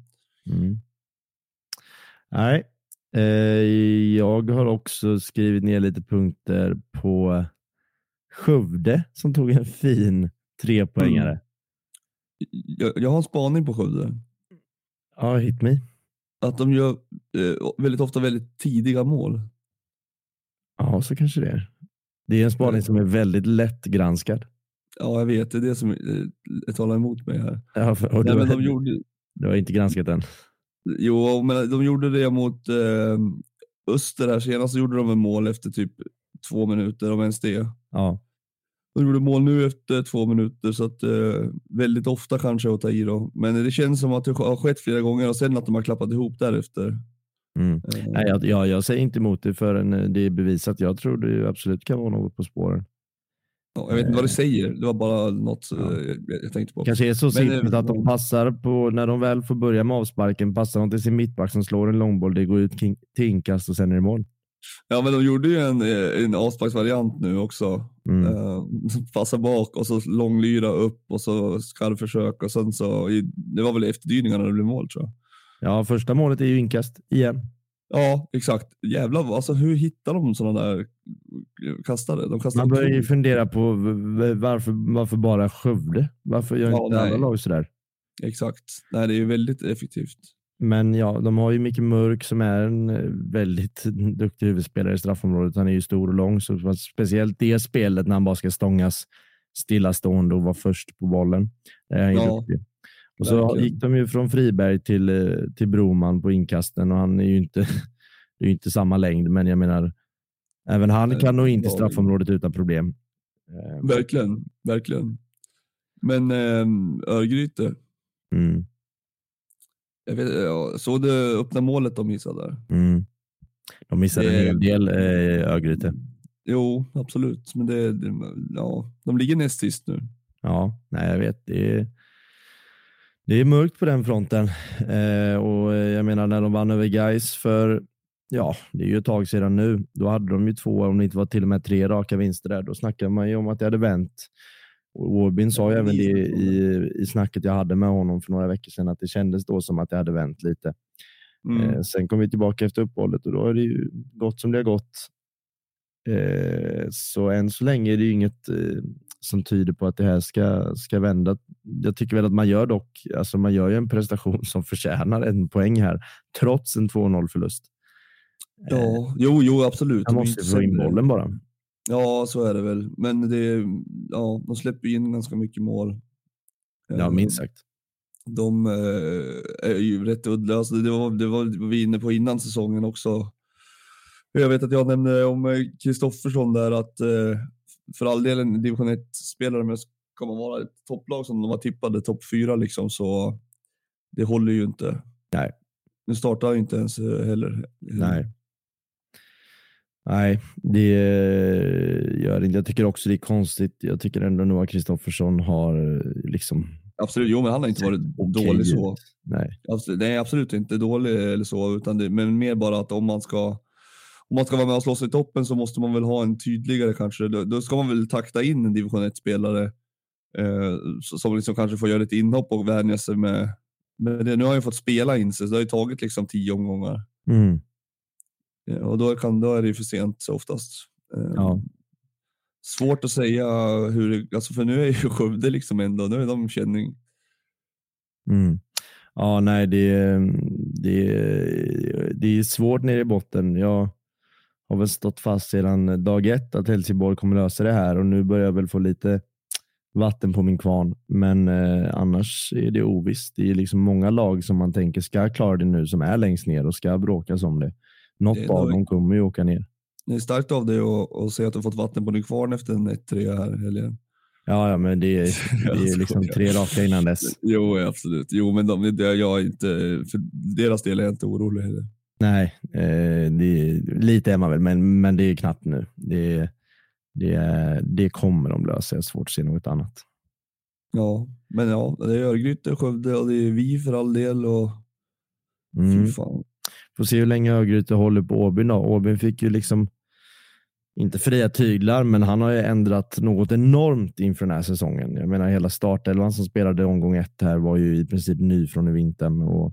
Speaker 1: Mm. Nej, eh, jag har också skrivit ner lite punkter på Skövde som tog en fin trepoängare.
Speaker 2: Jag, jag har en spaning på Skövde.
Speaker 1: Ja, hit me.
Speaker 2: Att de gör eh, väldigt ofta väldigt tidiga mål.
Speaker 1: Ja, så kanske det är. Det är en spaning som är väldigt lätt granskad.
Speaker 2: Ja, jag vet. Det är det som eh, talar emot mig här.
Speaker 1: Ja, för, och
Speaker 2: Nej,
Speaker 1: du,
Speaker 2: men de gjorde,
Speaker 1: du har inte granskat den.
Speaker 2: jo, men de gjorde det mot eh, Öster här senast. Så gjorde de en mål efter typ två minuter, om ens det.
Speaker 1: Ja,
Speaker 2: De gjorde mål nu efter två minuter, så att eh, väldigt ofta kanske att ta i då. Men det känns som att det har skett flera gånger och sen att de har klappat ihop därefter.
Speaker 1: mm.
Speaker 2: Eh,
Speaker 1: Nej, jag, jag, jag säger inte emot det förrän eh, det är bevisat. Jag tror det absolut kan vara något på spåren.
Speaker 2: Ja, jag vet inte vad det säger, det var bara något
Speaker 1: Ja.
Speaker 2: eh, jag, tänkte på.
Speaker 1: kanske är så simpelt
Speaker 2: eh,
Speaker 1: att de passar på, när de väl får börja med avsparken, passar de till sin mittback som slår en långboll, det går ut till inkast och sen är det mål.
Speaker 2: Ja, men de gjorde ju en, eh, en avsparksvariant nu också.
Speaker 1: Mm.
Speaker 2: Eh, passa bak och så långlyra upp och så skarvförsök och sen så, det var väl efterdyningarna det blev mål tror jag.
Speaker 1: Ja, första målet är ju inkast igen.
Speaker 2: Ja, exakt. Jävlar, alltså hur hittar de sådana där kastare? De kastar
Speaker 1: Man börjar ju fundera på varför, varför bara Skövde? Varför gör
Speaker 2: Ja,
Speaker 1: inte alla
Speaker 2: nej.
Speaker 1: lag sådär?
Speaker 2: Exakt. Nej, det är ju väldigt effektivt.
Speaker 1: Men ja, de har ju Micke Mörk som är en eh, väldigt duktig huvudspelare i straffområdet. Han är ju stor och lång, så speciellt det spelet när han bara ska stångas stillastående och vara först på bollen. Där är han
Speaker 2: Ja,
Speaker 1: duktig. Och så
Speaker 2: verkligen.
Speaker 1: gick de ju från Friberg till, eh, till Broman på inkasten och han är ju inte, det är inte samma längd, men jag menar, även han kan nå in till
Speaker 2: ja.
Speaker 1: straffområdet utan problem. Eh,
Speaker 2: Verkligen, verkligen. Men eh, Örgryte,
Speaker 1: Mm.
Speaker 2: jag vet, jag såg du öppna målet de missade där?
Speaker 1: Mm. De missade
Speaker 2: Det-
Speaker 1: en hel del eh, Örgryte.
Speaker 2: Jo, absolut. Men det, det, ja, de ligger näst sist nu.
Speaker 1: Ja, nej, jag vet. Det är, det är mörkt på den fronten. Eh, och jag menar när de vann över Gais för, ja, det är ju ett tag sedan nu. Då hade de ju två, om det inte var till och med tre raka vinster där. Då snackade man ju om att det hade vänt. Och sa ju även det
Speaker 2: det-
Speaker 1: i, i snacket jag hade med honom för några veckor sedan, att det kändes då som att det hade vänt lite.
Speaker 2: Mm.
Speaker 1: Eh, sen kom vi tillbaka efter uppehållet och då har det ju gått som det har gått. Eh, så än så länge är det ju inget eh, som tyder på att det här ska, ska vända. Jag tycker väl att man gör dock, alltså man gör ju en prestation som förtjänar en poäng här, trots en 2-0 förlust.
Speaker 2: Ja, jo, jo, absolut. Är
Speaker 1: måste få in bollen bara.
Speaker 2: Ja, så är det väl. Men det, ja, de släpper in ganska mycket mål.
Speaker 1: Ja,
Speaker 2: Eh,
Speaker 1: minst sagt.
Speaker 2: De eh, är ju rätt uddlösa. Det var, det var vi inne på innan säsongen också. Jag vet att jag nämnde om eh, Kristoffersson där att eh, för all del en division 1-spelare, men ska man vara ett topplag som de var tippade topp fyra liksom så det håller ju inte.
Speaker 1: Nej.
Speaker 2: Nu startar ju inte ens eh, heller.
Speaker 1: Nej. Nej, det eh, gör inte. Jag tycker också det är konstigt. Jag tycker ändå nog att Kristoffersson har eh, liksom
Speaker 2: Absolut, jo men han har inte varit
Speaker 1: okej
Speaker 2: dålig så.
Speaker 1: Nej.
Speaker 2: Absolut, är absolut inte dålig eller så, utan det, men mer bara att om man ska om man ska vara med och slåss i toppen så måste man väl ha en tydligare kanske. Då, då ska man väl takta in en division 1-spelare eh, så- som liksom kanske får göra ett inhopp och vänja sig med, med det. Nu har ju fått spela in sig, så det har ju tagit liksom tio omgångar.
Speaker 1: Mm.
Speaker 2: Eh, och då, kan, då är det ju för sent så oftast. Eh,
Speaker 1: Ja.
Speaker 2: Svårt att säga hur det, alltså för nu är ju Skövde liksom ändå, nu är de känning.
Speaker 1: Mm. Ja, nej, det, det, det är svårt nere i botten. Jag har väl stått fast sedan dag ett att Helsingborg kommer lösa det här och nu börjar jag väl få lite vatten på min kvarn. Men eh, annars är det ovisst. Det är liksom många lag som man tänker ska klara det nu som är längst ner och ska bråkas om det. Något
Speaker 2: Det
Speaker 1: av dem kommer ju åka ner.
Speaker 2: Det är starkt av dig att, säga att du fått vatten på din kvarn efter en 1-3 här helgen.
Speaker 1: Ja, ja men det är,
Speaker 2: Jag
Speaker 1: det är liksom tre raka innan dess.
Speaker 2: Jo, absolut. Jo, men de, jag är inte, för deras del är jag inte orolig heller.
Speaker 1: Nej, eh, det, lite är man väl, men, men det är knappt nu. Det, det, det kommer de lösa. Jag har svårt att se något annat.
Speaker 2: Ja, men ja, det är Örgryte, Skövde och det är vi för all del och
Speaker 1: Mm.
Speaker 2: fy fan.
Speaker 1: Får se hur länge Örgryte håller på Åbyn. Åbyn fick ju liksom inte fria tyglar, men han har ju ändrat något enormt inför den här säsongen. Jag menar hela startelvan som spelade omgång ett här var ju i princip ny från i vintern. Och,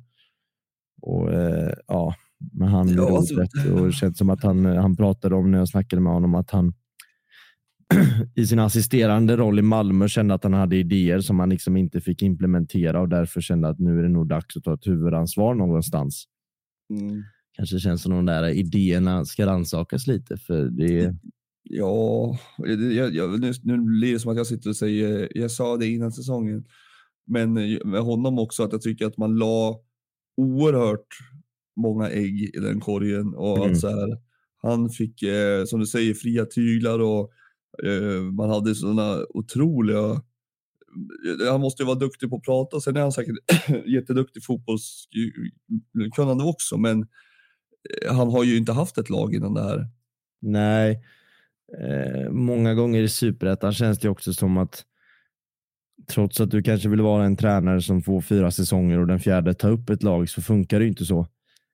Speaker 1: och eh, ja, men han
Speaker 2: Ja, alltså-
Speaker 1: och det känns som att han, han pratade om när jag snackade med honom att han i sin assisterande roll i Malmö kände att han hade idéer som han liksom inte fick implementera och därför kände att nu är det nog dags att ta ett huvudansvar någonstans
Speaker 2: Mm.
Speaker 1: kanske känns som de där idéerna ska rannsakas lite. För det,
Speaker 2: Ja, jag, jag, nu, nu blir det som att jag sitter och säger, jag sa det innan säsongen, men eh, med honom också att jag tycker att man la oerhört många ägg i den korgen och
Speaker 1: Mm.
Speaker 2: att så här, han fick, eh, som du säger, fria tyglar och eh, man hade sådana otroliga eh, han måste ju vara duktig på att prata, sen är han säkert jätteduktig fotbollskunnande också, men eh, han har ju inte haft ett lag innan det här.
Speaker 1: nej, eh, många gånger i superettan känns det också som att trots att du kanske vill vara en tränare som får fyra säsonger och den fjärde tar upp ett lag så funkar det inte så.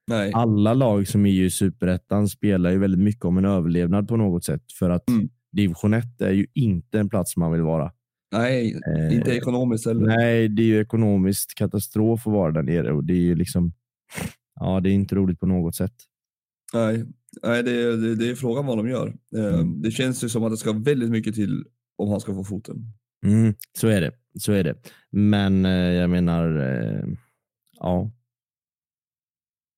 Speaker 2: Nej.
Speaker 1: Alla lag som är i superettan spelar ju väldigt mycket om en överlevnad på något sätt för att
Speaker 2: Mm.
Speaker 1: division 1 är ju inte en plats man vill vara.
Speaker 2: Nej,
Speaker 1: Eh,
Speaker 2: inte ekonomiskt heller.
Speaker 1: Nej, det är ju ekonomiskt katastrof att vara där nere och det är ju liksom, ja, det är inte roligt på något sätt.
Speaker 2: Nej, Nej det, är- det, det är frågan vad de gör. Eh,
Speaker 1: Mm.
Speaker 2: Det känns ju som att det ska väldigt mycket till om han ska få foten.
Speaker 1: Mm, så är det. Så är det. Men eh, jag menar, eh, ja.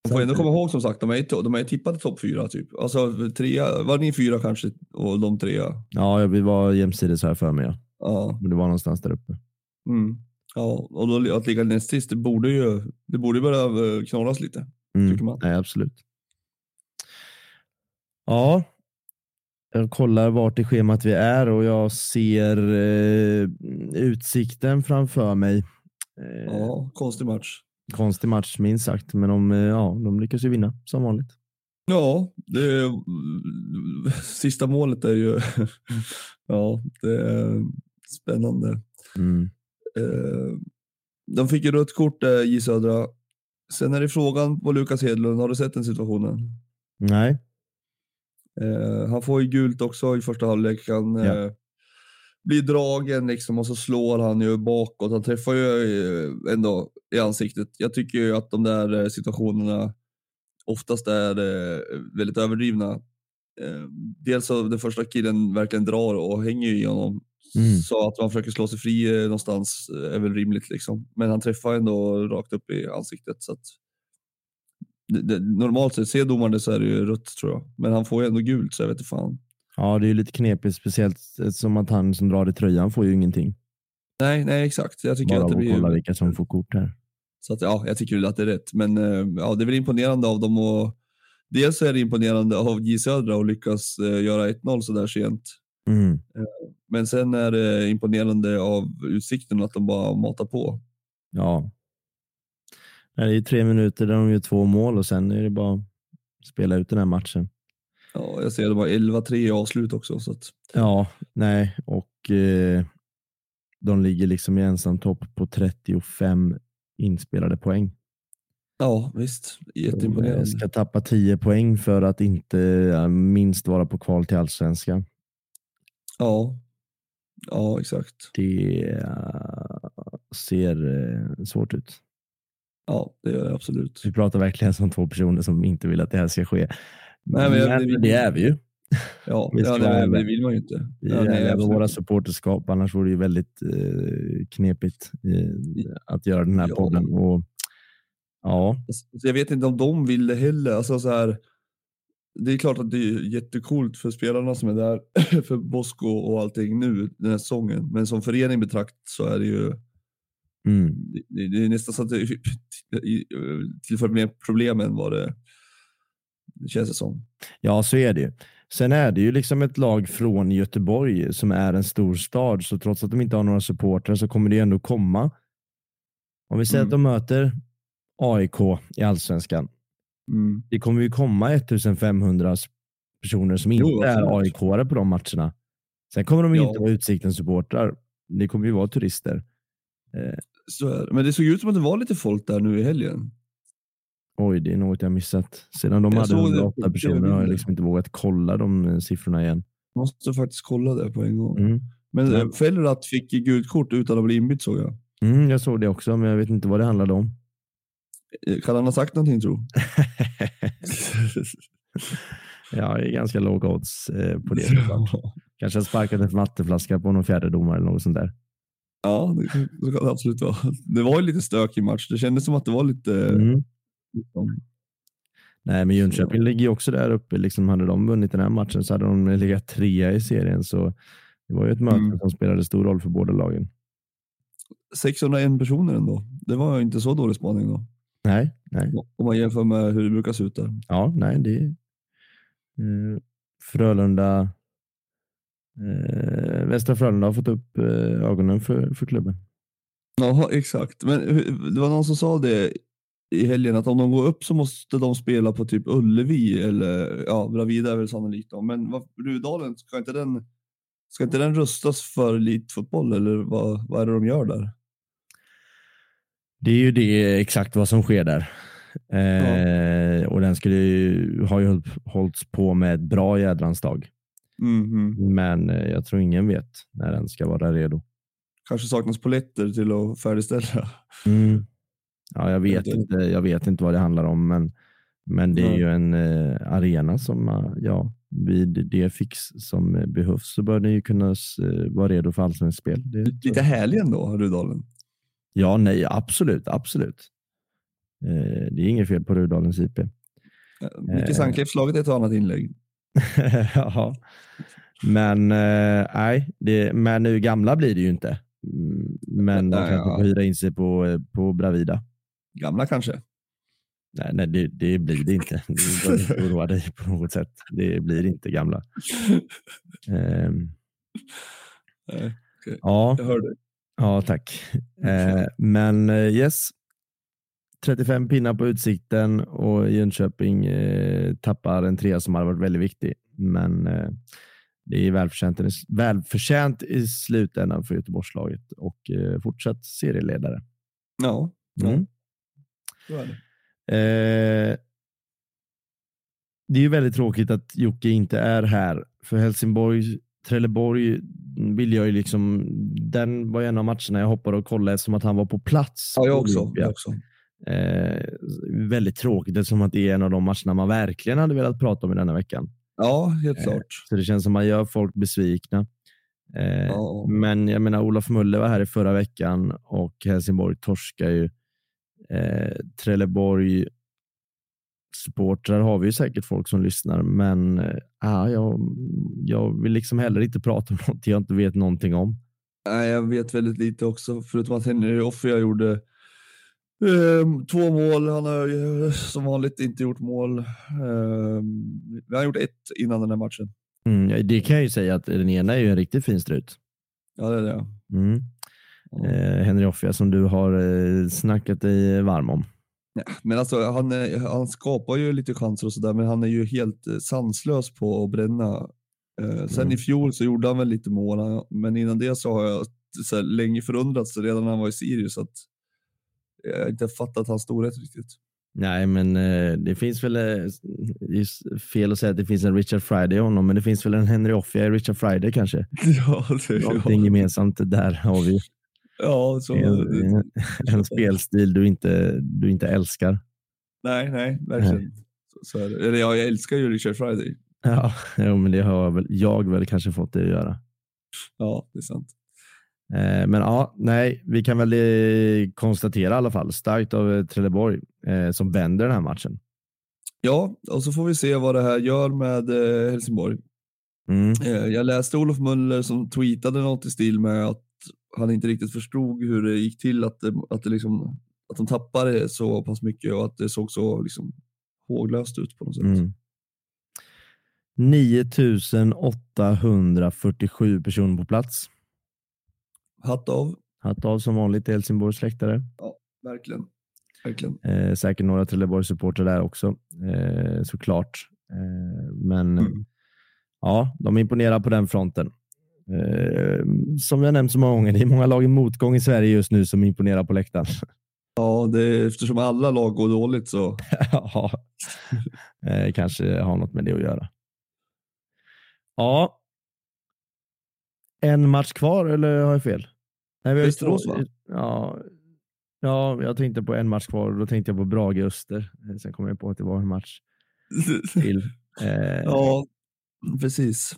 Speaker 2: Man får ändå komma ihåg som sagt, de är, ju de är tippade topp fyra typ. Alltså trea, var ni fyra kanske och de trea?
Speaker 1: Ja, vi var jämsides här för mig. Ja.
Speaker 2: Ja.
Speaker 1: Men Det var någonstans där uppe.
Speaker 2: Mm. Ja, och då, att ligga näst sist, det borde ju det borde ju börja eh, knorras lite.
Speaker 1: Mm.
Speaker 2: Tycker man.
Speaker 1: Nej, absolut. Ja. Jag kollar vart i schemat vi är och jag ser eh, utsikten framför mig. Eh,
Speaker 2: Ja, konstig match.
Speaker 1: Konstig match minst sagt, men de, eh, ja, de lyckas ju vinna som vanligt.
Speaker 2: Ja, det sista målet är ju ja, det är spännande.
Speaker 1: Mm.
Speaker 2: Eh, de fick ju rött kort där, J Södra. Sen är det frågan på Lukas Hedlund, har du sett den situationen?
Speaker 1: Nej,
Speaker 2: Eh, han får ju gult också i första halvlek. Han
Speaker 1: Ja.
Speaker 2: Blir dragen liksom och så slår han ju bakåt. Han träffar ju eh, ändå i ansiktet. Jag tycker ju att de där eh, situationerna oftast är eh, väldigt överdrivna. Dels så den första killen verkligen drar och hänger ju i honom.
Speaker 1: Mm.
Speaker 2: Så att man försöker slå sig fri någonstans är väl rimligt liksom. Men han träffar ändå rakt upp i ansiktet. Så att normalt sett, ser domaren det så är det ju rött tror jag. Men han får ju ändå gult så jag vet inte fan.
Speaker 1: Ja, det är ju lite knepigt, speciellt som att han som drar i tröjan får ju ingenting.
Speaker 2: Nej, nej exakt. Jag tycker
Speaker 1: Bara
Speaker 2: att det blir...
Speaker 1: kolla vilka som får kort här.
Speaker 2: Så att, ja, jag tycker att det är rätt. Men eh, ja, det är väl imponerande av dem och dels är det imponerande av J Södra att lyckas eh, göra 1-0 så där sent.
Speaker 1: Mm.
Speaker 2: Men sen är det imponerande av Utsikten att de bara matar på.
Speaker 1: Ja. Det är tre minuter där de gör två mål och sen är det bara att spela ut den här matchen.
Speaker 2: Ja, jag ser att de har 11-3 i avslut också. Så att,
Speaker 1: Ja, nej, och eh, de ligger liksom i ensam topp på 35 inspelade poäng.
Speaker 2: ja, visst.
Speaker 1: De eh,
Speaker 2: Jätteimponerande.
Speaker 1: ska tappa 10 poäng för att inte ja, minst vara på kval till allsvenskan.
Speaker 2: Ja. ja, exakt.
Speaker 1: Det eh, ser eh, svårt ut.
Speaker 2: Ja, det gör det absolut.
Speaker 1: Vi pratar verkligen som två personer som inte vill att det här ska ske.
Speaker 2: Nej, men
Speaker 1: men det är vi ju.
Speaker 2: Ja,
Speaker 1: Vi
Speaker 2: ja det,
Speaker 1: även-
Speaker 2: det vill man ju inte.
Speaker 1: Vi
Speaker 2: Ja,
Speaker 1: är
Speaker 2: absolut.
Speaker 1: våra supporterskap, annars vore det ju väldigt eh, knepigt eh, att göra den här
Speaker 2: Ja.
Speaker 1: podden. Och, ja,
Speaker 2: Alltså, jag vet inte om de vill det heller. Alltså, så här, det är klart att det är jättekult för spelarna som är där, för Bosko och allting nu den här säsongen. Men som förening betrakt så är det ju
Speaker 1: mm,
Speaker 2: det, det är nästan så att det tillför mer problem än vad det, det känns det som.
Speaker 1: ja, så är det ju. Sen är det ju liksom ett lag från Göteborg som är en stor stad, så trots att de inte har några supportrar så kommer det ändå komma. Om vi säger
Speaker 2: Mm.
Speaker 1: att de möter AIK i allsvenskan,
Speaker 2: Mm.
Speaker 1: det kommer ju komma 1500 personer som inte
Speaker 2: Jo,
Speaker 1: är
Speaker 2: absolut.
Speaker 1: AIK på de matcherna. Sen kommer de
Speaker 2: Ja.
Speaker 1: inte vara Utsiktens supportrar. Det kommer ju vara turister. Eh,
Speaker 2: Så. Men det såg ut som att det var lite folk där nu i helgen.
Speaker 1: Oj, det är något jag missat. Sedan de
Speaker 2: Jag
Speaker 1: hade
Speaker 2: såg det
Speaker 1: 108
Speaker 2: på
Speaker 1: personer har jag liksom inte vågat kolla de eh, siffrorna igen.
Speaker 2: Måste faktiskt kolla det på en gång.
Speaker 1: Mm.
Speaker 2: Men
Speaker 1: Ja.
Speaker 2: mm. Fellerath fick gult kort utan att bli inbytt såg jag.
Speaker 1: Mm, jag såg det också, men jag vet inte vad det handlade om.
Speaker 2: Eh, Kan han ha sagt någonting tro?
Speaker 1: ja, det är ganska låg odds eh, på det. Kanske har sparkat en vattenflaska på någon fjärde domare eller något sånt där.
Speaker 2: Ja, det, det kan det absolut vara. Det var ju lite stökig match. Det kändes som att det var lite...
Speaker 1: Mm.
Speaker 2: Liksom,
Speaker 1: Nej, men Jönköping ligger ju också där uppe. Liksom hade de vunnit den här matchen så hade de legat trea i serien. Så det var ju ett möte
Speaker 2: Mm.
Speaker 1: som spelade stor roll för båda lagen.
Speaker 2: 601 personer ändå. Det var inte så dålig spaning då.
Speaker 1: Nej, nej.
Speaker 2: Om man jämför med hur det brukar se ut där.
Speaker 1: Ja, nej, det är eh, Frölunda. Eh, Västra Frölunda har fått upp eh, ögonen för, för klubben.
Speaker 2: Ja, exakt. Men det var någon som sa det i helgen att om de går upp så måste de spela på typ Ullevi eller ja, Bravida är väl sannolikt då. Men vad, Rudalen, ska inte den Ska inte den rustas för elitfotboll eller vad, vad är det de gör där?
Speaker 1: Det är ju det exakt vad som sker där. Eh, Och den skulle ju, har ju hållit- hållits på med ett bra jädrans dag.
Speaker 2: Mhm.
Speaker 1: Men eh, jag tror ingen vet när den ska vara redo.
Speaker 2: Kanske saknas poletter till att färdigställa.
Speaker 1: Mm. Ja, jag vet, inte, jag vet inte vad det handlar om, men, men det är ju en eh, arena som, eh, ja, vid det fix som eh, behövs så bör den ju kunna vara redo för allsvenskt spel.
Speaker 2: Lite härlig ändå, Rudalen.
Speaker 1: Ja, nej, absolut, absolut. Det är inget fel på Rudalens IP.
Speaker 2: Micke. Sandkleff slagit ett och annat inlägg.
Speaker 1: ja. Men nej, det, men nu gamla blir det ju inte. Mm, Men de kanske
Speaker 2: ja.
Speaker 1: får hyra in sig på, på Bravida.
Speaker 2: Gamla kanske.
Speaker 1: Nej, nej det, det blir det inte. Oroa dig på något sätt. Det blir inte gamla. Ehm,
Speaker 2: Nej, okej.
Speaker 1: ja,
Speaker 2: Jag hör dig.
Speaker 1: ja, tack. Eh, men eh, yes, 35 pinnar på utsikten och Jönköping eh, tappar en trea som hade varit väldigt viktig. Men eh, det är välförtjänt, välförtjänt i slutändan för Göteborgslaget och eh, fortsatt serieledare.
Speaker 2: Ja,
Speaker 1: Mm.
Speaker 2: Så är det.
Speaker 1: Eh, det är ju väldigt tråkigt att Jocke inte är här. För Helsingborg, Trelleborg vill jag ju liksom, den var en av matcherna jag hoppade och kollade eftersom att han var på plats.
Speaker 2: Ja, jag också. Jag också.
Speaker 1: Eh, väldigt tråkigt eftersom att det är en av de matcherna man verkligen hade velat prata om i denna veckan.
Speaker 2: Ja, helt
Speaker 1: Eh,
Speaker 2: klart.
Speaker 1: Så det känns som att man gör folk besvikna. Eh,
Speaker 2: Ja.
Speaker 1: Men jag menar, Olof Muller var här i förra veckan och Helsingborg torskar ju. Eh, Trelleborg supportrar har vi ju säkert folk som lyssnar, men eh, ah, jag, jag vill liksom heller inte prata om något jag inte vet någonting om.
Speaker 2: Nej, jag vet väldigt lite också, förutom att Henry Offia gjorde ehm, två mål. Han har ju som vanligt inte gjort mål. Um, han har gjort ett innan den här matchen.
Speaker 1: Mm, det kan jag ju säga att den ena är ju en riktigt fin strut.
Speaker 2: Ja, det är det.
Speaker 1: Mm. Eh, Henry Offia som du har eh, snackat dig varm om.
Speaker 2: Ja, men alltså, han, är- han skapar ju lite chanser och sådär, men han är ju helt eh, sanslös på att bränna. Eh, sen
Speaker 1: Mm.
Speaker 2: i fjol så gjorde han väl lite mål, men innan det så har jag så här, länge förundrats redan när han var i Sirius att jag inte fattat hans storhet riktigt.
Speaker 1: Nej, men eh, det finns väl, eh, fel att säga att det finns en Richard Friday i honom, men det finns väl en Henry Offia i Richard Friday kanske.
Speaker 2: Ja, det,
Speaker 1: Någonting
Speaker 2: ja.
Speaker 1: gemensamt där har vi.
Speaker 2: Ja så,
Speaker 1: En, en spelstil du inte, du inte älskar.
Speaker 2: Nej, nej, verkligen. Så, så det. Eller ja, jag älskar ju Richard Friday.
Speaker 1: Ja, jo, men det har väl, jag väl kanske fått det att göra.
Speaker 2: Ja, det är sant.
Speaker 1: Eh, men ja, nej, vi kan väl eh, konstatera i alla fall, starkt av eh, Trelleborg eh, som vänder den här matchen.
Speaker 2: Ja, och så får vi se vad det här gör med eh, Helsingborg.
Speaker 1: Mm.
Speaker 2: Eh, Jag läste Olof Möller som tweetade något i stil med att han inte riktigt förstod hur det gick till att, det, att, det liksom, att de tappade så pass mycket och att det såg så liksom, håglöst ut på något sätt.
Speaker 1: Mm. 9847 personer på plats.
Speaker 2: Hatt av,
Speaker 1: Hatt av som vanligt till Helsingborgs läktare.
Speaker 2: verkligen. verkligen.
Speaker 1: Eh, säkert några Trelleborgs-supportrar där också, eh, såklart. Eh, men
Speaker 2: Mm.
Speaker 1: ja, de imponerar på den fronten. Eh, som jag nämnt så många gånger, det är många lag i motgång i Sverige just nu som imponerar på läktaren.
Speaker 2: Ja, det, eftersom alla lag går dåligt så
Speaker 1: ja, eh, kanske har något med det att göra. Ja. En match kvar eller har jag fel? Nej, vi har
Speaker 2: Västerås, va?
Speaker 1: Ja, ja, jag tänkte på en match kvar och då tänkte jag på Brage Öster. Eh, Sen kom jag på att det var en match till. Eh,
Speaker 2: Ja, precis.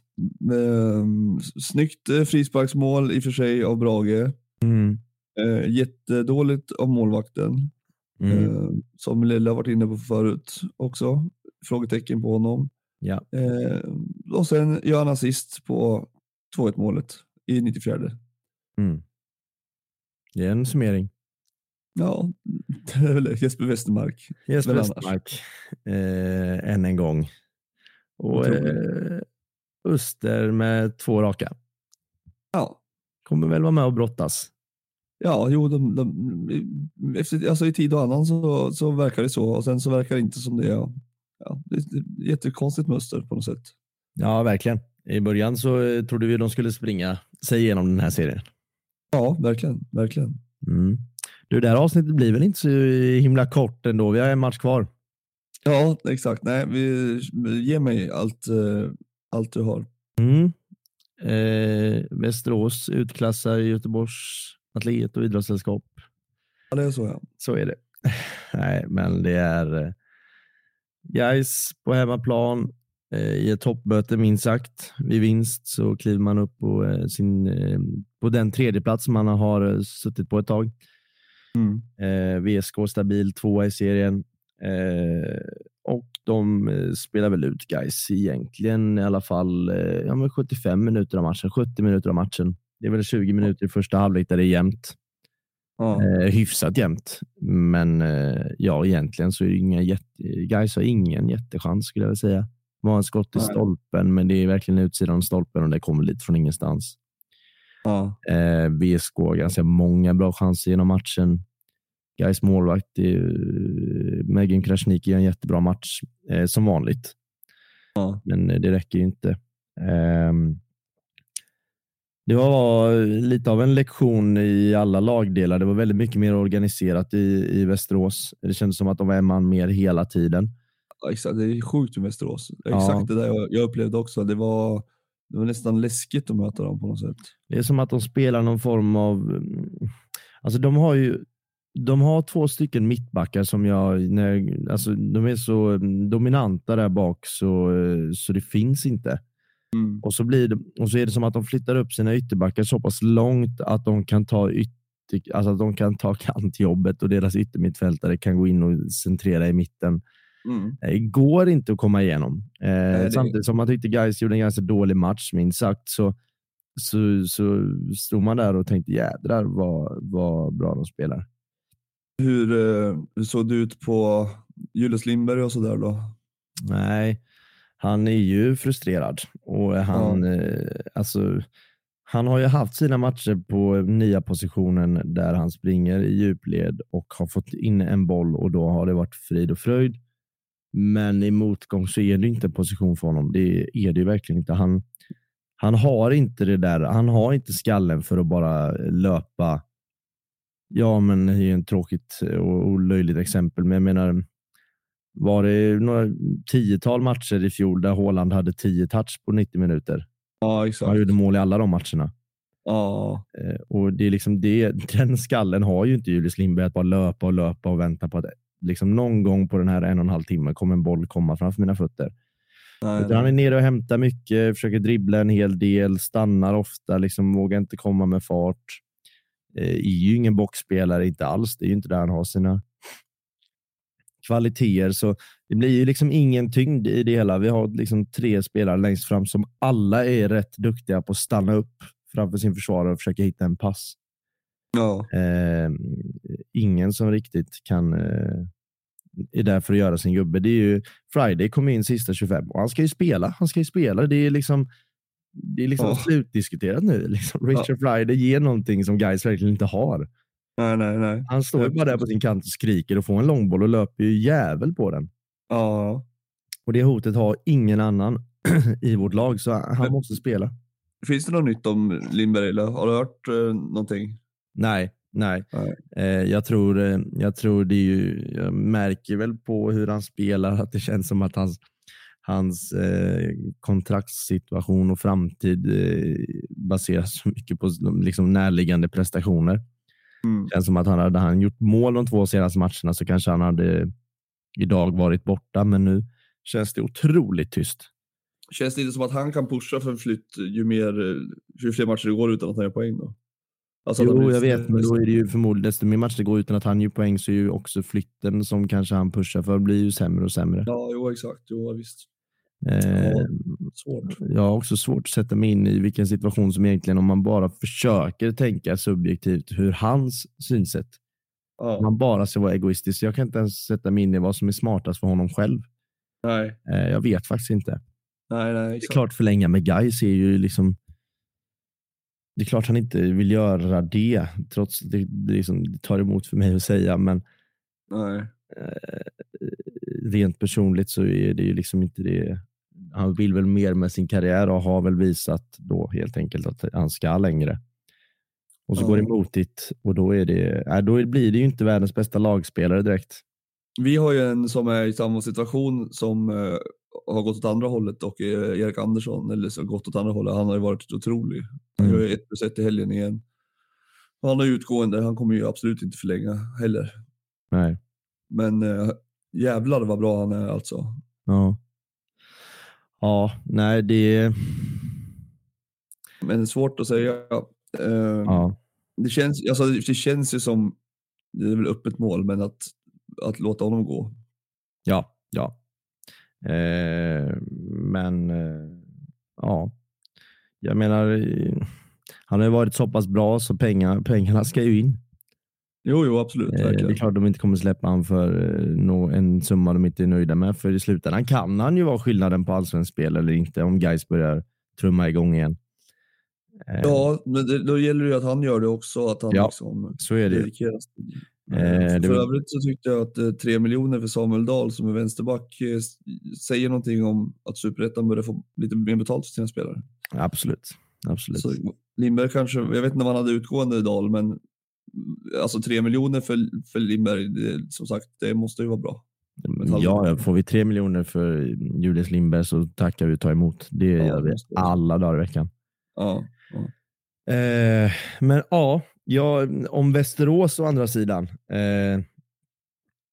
Speaker 2: Ehm, Snyggt eh, frisparksmål i och för sig av Brage.
Speaker 1: mm,
Speaker 2: Eh, jättedåligt av målvakten,
Speaker 1: mm,
Speaker 2: eh, som Lille har varit inne på förut också. Frågetecken på honom.
Speaker 1: ja.
Speaker 2: Eh, och sen gör han assist på 2-1 målet i 94.
Speaker 1: Mm. Det är en summering.
Speaker 2: Ja, det är väl Jesper Westermark.
Speaker 1: Jesper. Östermark eh, än en gång. Och eh, Öster med två raka.
Speaker 2: Ja,
Speaker 1: Kommer väl vara med och brottas.
Speaker 2: ja jo, de, de, efter, alltså i tid och annan så, så verkar det så och sen så verkar det inte som det. är. Ja, det är jättekonstigt mönster på något sätt.
Speaker 1: Ja, verkligen. I början så eh, trodde vi de skulle springa sig igenom den här serien.
Speaker 2: Ja, verkligen, verkligen.
Speaker 1: Mm. Du, det här avsnittet blir väl inte så himla kort ändå. Vi har en match kvar.
Speaker 2: Ja, exakt. Nej, vi, ge mig allt, eh, allt du har.
Speaker 1: Mm. Eh, Västerås utklassar Göteborgs atlet och idrottssällskap.
Speaker 2: Ja, det är så ja.
Speaker 1: Så är det. Nej, men det är eh, guys på hemmaplan eh, i ett toppmöte minst sagt. Vid vinst så kliver man upp på, sin, på den tredje plats man har suttit på ett tag.
Speaker 2: Mm.
Speaker 1: VSK stabil tvåa i serien. Eh, och de eh, spelar väl ut guys egentligen i alla fall eh, ja, men 75 minuter av matchen, 70 minuter av matchen. Det är väl 20 minuter i första halvlek där det är jämnt.
Speaker 2: Ja.
Speaker 1: Eh, hyfsat jämnt. Men ja, egentligen så är det inga jätte... Gais har ingen jättechans skulle jag vilja säga. De har en skott i stolpen, men det är verkligen utsidan av stolpen och det kommer lite från ingenstans.
Speaker 2: Ja.
Speaker 1: VSK har ganska många bra chanser genom matchen. Gais målvakt, ju- Megan Krasniqi gör en jättebra match eh, som vanligt.
Speaker 2: Ja.
Speaker 1: Men eh, det räcker ju inte. Ehm, det var lite av en lektion i alla lagdelar. Det var väldigt mycket mer organiserat i, i Västerås. Det kändes som att de var en man mer hela tiden.
Speaker 2: Ja, exakt. Det är sjukt med Västerås.
Speaker 1: Ja.
Speaker 2: Exakt det där jag, jag upplevde också. Det var, det var nästan läskigt att möta dem på något sätt.
Speaker 1: Det är som att de spelar någon form av... mm, Alltså de har ju de har två stycken mittbackar som jag, när, alltså de är så mm, dominanta där bak så, eh, så det finns inte.
Speaker 2: Mm.
Speaker 1: Och så, blir det, och så är det som att de flyttar upp sina ytterbackar så pass långt att de kan ta, ytter, alltså att de kan ta kantjobbet och deras yttermittfältare kan gå in och centrera i mitten.
Speaker 2: Mm.
Speaker 1: Det går inte att komma igenom. Eh,
Speaker 2: det-
Speaker 1: Samtidigt som man tyckte Gais gjorde en ganska dålig match, minst sagt, så, så, så stod man där och tänkte jädrar vad, vad bra de spelar.
Speaker 2: Hur, eh, hur såg det ut på Julius Lindberg och sådär då?
Speaker 1: Nej, han är ju frustrerad och han, eh, alltså, han har ju haft sina matcher på nya positionen där han springer i djupled och har fått in en boll och då har det varit frid och fröjd. Men i motgång så är det inte en position för honom. Det är det ju verkligen inte. Han, han har inte det där. Han har inte skallen för att bara löpa. Ja, men det är ju en tråkigt och och löjligt exempel, men jag menar, var det några tiotal matcher i fjol där Haaland hade 10 touch på 90 minuter?
Speaker 2: Ja, exakt.
Speaker 1: Han gjorde mål i alla de matcherna.
Speaker 2: Ja,
Speaker 1: Eh, och det är liksom det, den skallen har ju inte Julius Lindberg att bara löpa och löpa och vänta på att liksom någon gång på den här en och en halv timme kommer en boll komma framför mina fötter.
Speaker 2: nej,
Speaker 1: Utan han är nere och hämtar mycket, försöker dribbla en hel del, stannar ofta, liksom vågar inte komma med fart. Eh, är ju ingen boxspelare, inte alls. Det är ju inte där han har sina kvaliteter. Så det blir ju liksom ingen tyngd i det hela. Vi har liksom tre spelare längst fram som alla är rätt duktiga på att stanna upp framför sin försvarare och försöka hitta en pass.
Speaker 2: Ja,
Speaker 1: Eh, ingen som riktigt kan eh, är där för att göra sin gubbe. Det är ju Friday kom in sista 25 och han ska ju spela. Han ska ju spela. Det är liksom, det är liksom
Speaker 2: Ja.
Speaker 1: slutdiskuterat nu. Liksom. Richard Friday ger någonting som guys verkligen inte har.
Speaker 2: nej, nej, nej.
Speaker 1: Han står ju
Speaker 2: Ja,
Speaker 1: bara där på sin kant och skriker och får en långboll och löper ju jävel på den.
Speaker 2: Ja.
Speaker 1: Och det hotet har ingen annan i vårt lag, så han
Speaker 2: Men-
Speaker 1: måste spela.
Speaker 2: Finns det något nytt om Lindberg eller har du hört eh, någonting?
Speaker 1: Nej, nej.
Speaker 2: Nej.
Speaker 1: Eh, jag, tror, eh, jag tror det är ju, jag märker väl på hur han spelar att det känns som att hans, hans eh, kontraktssituation och framtid eh, baseras så mycket på liksom, närliggande prestationer.
Speaker 2: Mm.
Speaker 1: Känns som att han hade han gjort mål de två senaste matcherna så kanske han hade idag varit borta, men nu känns det otroligt tyst.
Speaker 2: Känns det inte som att han kan pusha för flytt ju, mer, ju fler matcher det går utan att han gör poäng då? Alltså
Speaker 1: Jo, jag vet, men då är det ju förmodligen desto mer matcher det går utan att han gör poäng så är ju också flytten som kanske han pushar för blir ju sämre och sämre.
Speaker 2: Ja, jo exakt. Jo, visst.
Speaker 1: Eh,
Speaker 2: Svårt.
Speaker 1: jag har också svårt att sätta mig in i vilken situation som egentligen, om man bara försöker tänka subjektivt, hur hans synsätt,
Speaker 2: Ja.
Speaker 1: man bara ska vara egoistisk. Jag kan inte ens sätta mig in i vad som är smartast för honom själv.
Speaker 2: Nej,
Speaker 1: Eh, jag vet faktiskt inte.
Speaker 2: nej, nej.
Speaker 1: Det är klart förlänga med Gais är ju liksom det är klart han inte vill göra det, trots att det, det, liksom, det tar emot för mig att säga, men
Speaker 2: Nej.
Speaker 1: eh, rent personligt så är det ju liksom inte det. Han vill väl mer med sin karriär och har väl visat då helt enkelt att han ska längre. Och så
Speaker 2: Ja.
Speaker 1: går det emot det och då, är det, nej, då blir det ju inte världens bästa lagspelare direkt.
Speaker 2: Vi har ju en som är i samma situation som eh, har gått åt andra hållet och eh, Erik Andersson, eller så gått åt andra hållet, han har ju varit otrolig. Han
Speaker 1: Mm.
Speaker 2: gör ju ett plus ett i helgen igen. Han har utgående, han kommer ju absolut inte förlänga heller.
Speaker 1: Nej.
Speaker 2: Men eh, jävlar vad bra han är alltså.
Speaker 1: Ja. Ja, nej det...
Speaker 2: Men svårt att säga. Eh,
Speaker 1: Ja.
Speaker 2: det, känns, alltså, det känns ju som, det är väl öppet mål, men att, att låta honom gå.
Speaker 1: Ja, ja. Eh, men eh, ja, jag menar, han har ju varit så pass bra så pengar, pengarna ska ju in.
Speaker 2: Jo, jo, absolut.
Speaker 1: Eh, det
Speaker 2: Verkligen.
Speaker 1: är klart de inte kommer släppa han för eh, en summa de inte är nöjda med. För i slutändan kan han ju vara skillnaden på allsvenskt spel eller inte om guys börjar trumma igång igen. Eh,
Speaker 2: Ja, men det, då gäller det ju att han gör det också. Att han
Speaker 1: Ja,
Speaker 2: liksom
Speaker 1: Så är det. Eh, det
Speaker 2: för övrigt så tyckte jag att tre miljoner för Samuel Dahl som är vänsterback säger någonting om att Superettan börjar få lite mer betalt för sina spelare.
Speaker 1: Absolut. Absolut.
Speaker 2: Så Lindberg kanske, jag vet inte om han hade utgående Dahl, men alltså tre miljoner för, för Lindberg, det, som sagt, det måste ju vara bra.
Speaker 1: Ja, ja, får vi tre miljoner för Julius Lindberg så tackar vi och tar emot. Det
Speaker 2: Ja,
Speaker 1: gör vi alla dagar i veckan.
Speaker 2: Ja,
Speaker 1: Eh, men ja, ja, om Västerås å andra sidan. Eh,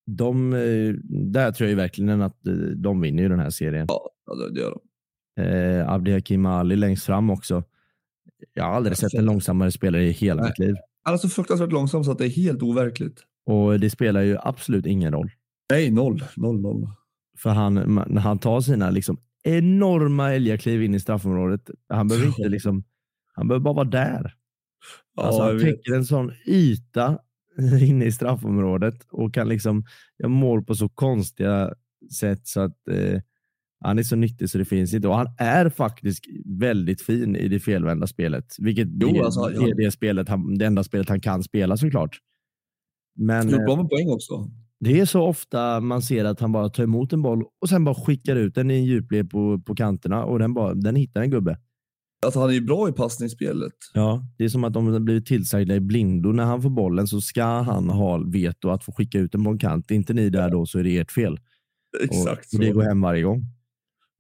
Speaker 1: de, eh, där tror jag ju verkligen att eh, de vinner den här serien.
Speaker 2: ja det, gör de.
Speaker 1: Eh, Abdihakim Ali längst fram också. Jag har aldrig
Speaker 2: Ja,
Speaker 1: sett en långsammare spelare i hela
Speaker 2: Nej.
Speaker 1: mitt liv.
Speaker 2: Han är så fruktansvärt långsam så att det är helt overkligt.
Speaker 1: Och det spelar ju absolut ingen roll.
Speaker 2: Nej, noll, noll, noll.
Speaker 1: För han, när han tar sina liksom enorma älgakliv in i straffområdet, han behöver inte liksom, han behöver bara vara där.
Speaker 2: Ja,
Speaker 1: alltså, han täcker en sån yta inne i straffområdet och kan liksom, jag mår på så konstiga sätt så att eh, han är så nyttig så det finns inte. Och han är faktiskt väldigt fin i det felvända spelet, vilket
Speaker 2: Jo,
Speaker 1: det,
Speaker 2: alltså, ja.
Speaker 1: är det, spelet han, det enda spelet han kan spela såklart. Men
Speaker 2: Gjort
Speaker 1: eh,
Speaker 2: bra med poäng också.
Speaker 1: det är så ofta man ser att han bara tar emot en boll och sen bara skickar ut den i en djupled på, på kanterna och den, bara, den hittar en gubbe.
Speaker 2: Att han är ju bra i passningsspelet.
Speaker 1: Ja, det är som att de blivit tillsagda i blindo. När han får bollen så ska han ha veto att få skicka ut den på en kant. Är inte ni där då så är det ert fel.
Speaker 2: Exakt
Speaker 1: och, och det går hem varje gång.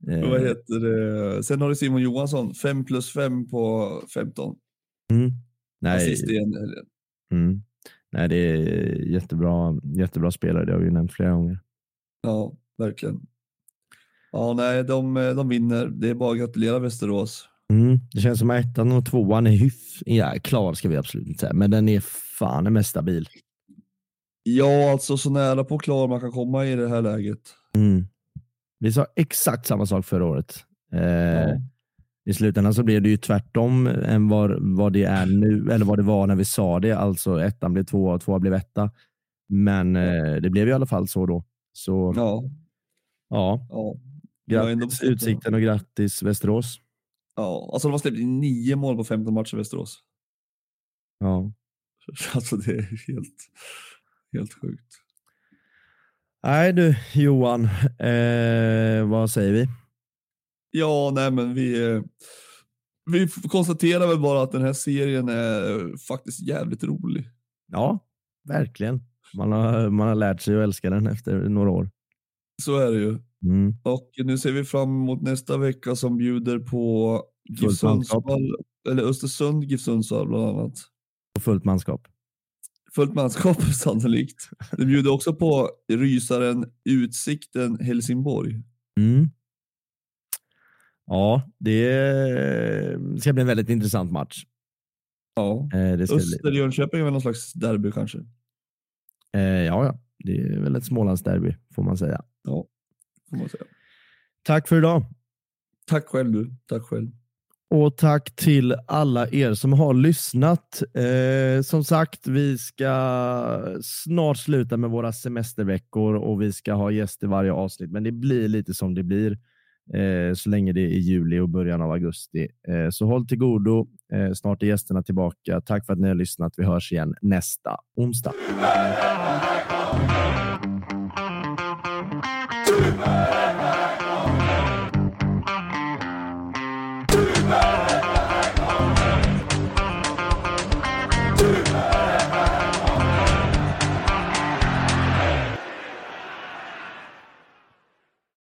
Speaker 1: Eh,
Speaker 2: Vad heter det? Sen har du Simon Johansson, 5 plus 5 på 15.
Speaker 1: mm, nej,
Speaker 2: Assist i en helgen.
Speaker 1: mm, nej, det är jättebra, jättebra spelare. Det har vi ju nämnt flera gånger.
Speaker 2: Ja, verkligen. Ja, nej, de, de vinner. Det är bara att gratulera Västerås.
Speaker 1: Mm, det känns som att ettan och tvåan är hyff... Ja, klar ska vi absolut inte säga, men den är fan mest stabil.
Speaker 2: Ja, alltså så nära på klar man kan komma i det här läget.
Speaker 1: Mm. Vi sa exakt samma sak förra året. Eh,
Speaker 2: Ja.
Speaker 1: I slutändan så blev det ju tvärtom än vad, vad det är nu, eller vad det var när vi sa det. Alltså ettan blev tvåa och tvåa blev etta. Men eh, det blev i alla fall så då. Så
Speaker 2: Ja,
Speaker 1: ja,
Speaker 2: ja.
Speaker 1: Grattis. Utsikten och grattis Västerås.
Speaker 2: ja. Alltså de har släppt in nio mål på 15 matcher i Västerås.
Speaker 1: Ja.
Speaker 2: Alltså det är helt, helt sjukt.
Speaker 1: Nej du Johan, eh, vad säger vi?
Speaker 2: Ja, nej men vi, eh, vi konstaterar väl bara att den här serien är faktiskt jävligt rolig.
Speaker 1: Ja, verkligen. Man har, man har lärt sig att älska den efter några år.
Speaker 2: Så är det ju.
Speaker 1: Mm.
Speaker 2: Och nu ser vi fram emot nästa vecka som bjuder på GIF. Sundsvall, eller Östersund, GIF Sundsvall bland annat.
Speaker 1: Och fullt manskap.
Speaker 2: Fullt manskap sannolikt. Det bjuder också på rysaren Utsikten Helsingborg.
Speaker 1: Mm. Ja, det ska bli en väldigt intressant match.
Speaker 2: Ja.
Speaker 1: Eh, Det ska.
Speaker 2: Öster-Jönköping är väl någon slags derby kanske?
Speaker 1: Eh, Ja, ja, det är väl ett Smålandsderby får man säga.
Speaker 2: Ja, får man säga.
Speaker 1: Tack för idag
Speaker 2: Tack själv du. Tack själv
Speaker 1: och tack till alla er som har lyssnat. Eh, som sagt, vi ska snart sluta med våra semesterveckor och vi ska ha gäster varje avsnitt, men det blir lite som det blir eh, så länge det är juli och början av augusti. Eh, så håll till godo. Eh, snart är gästerna tillbaka. Tack för att ni har lyssnat. Vi hörs igen nästa onsdag.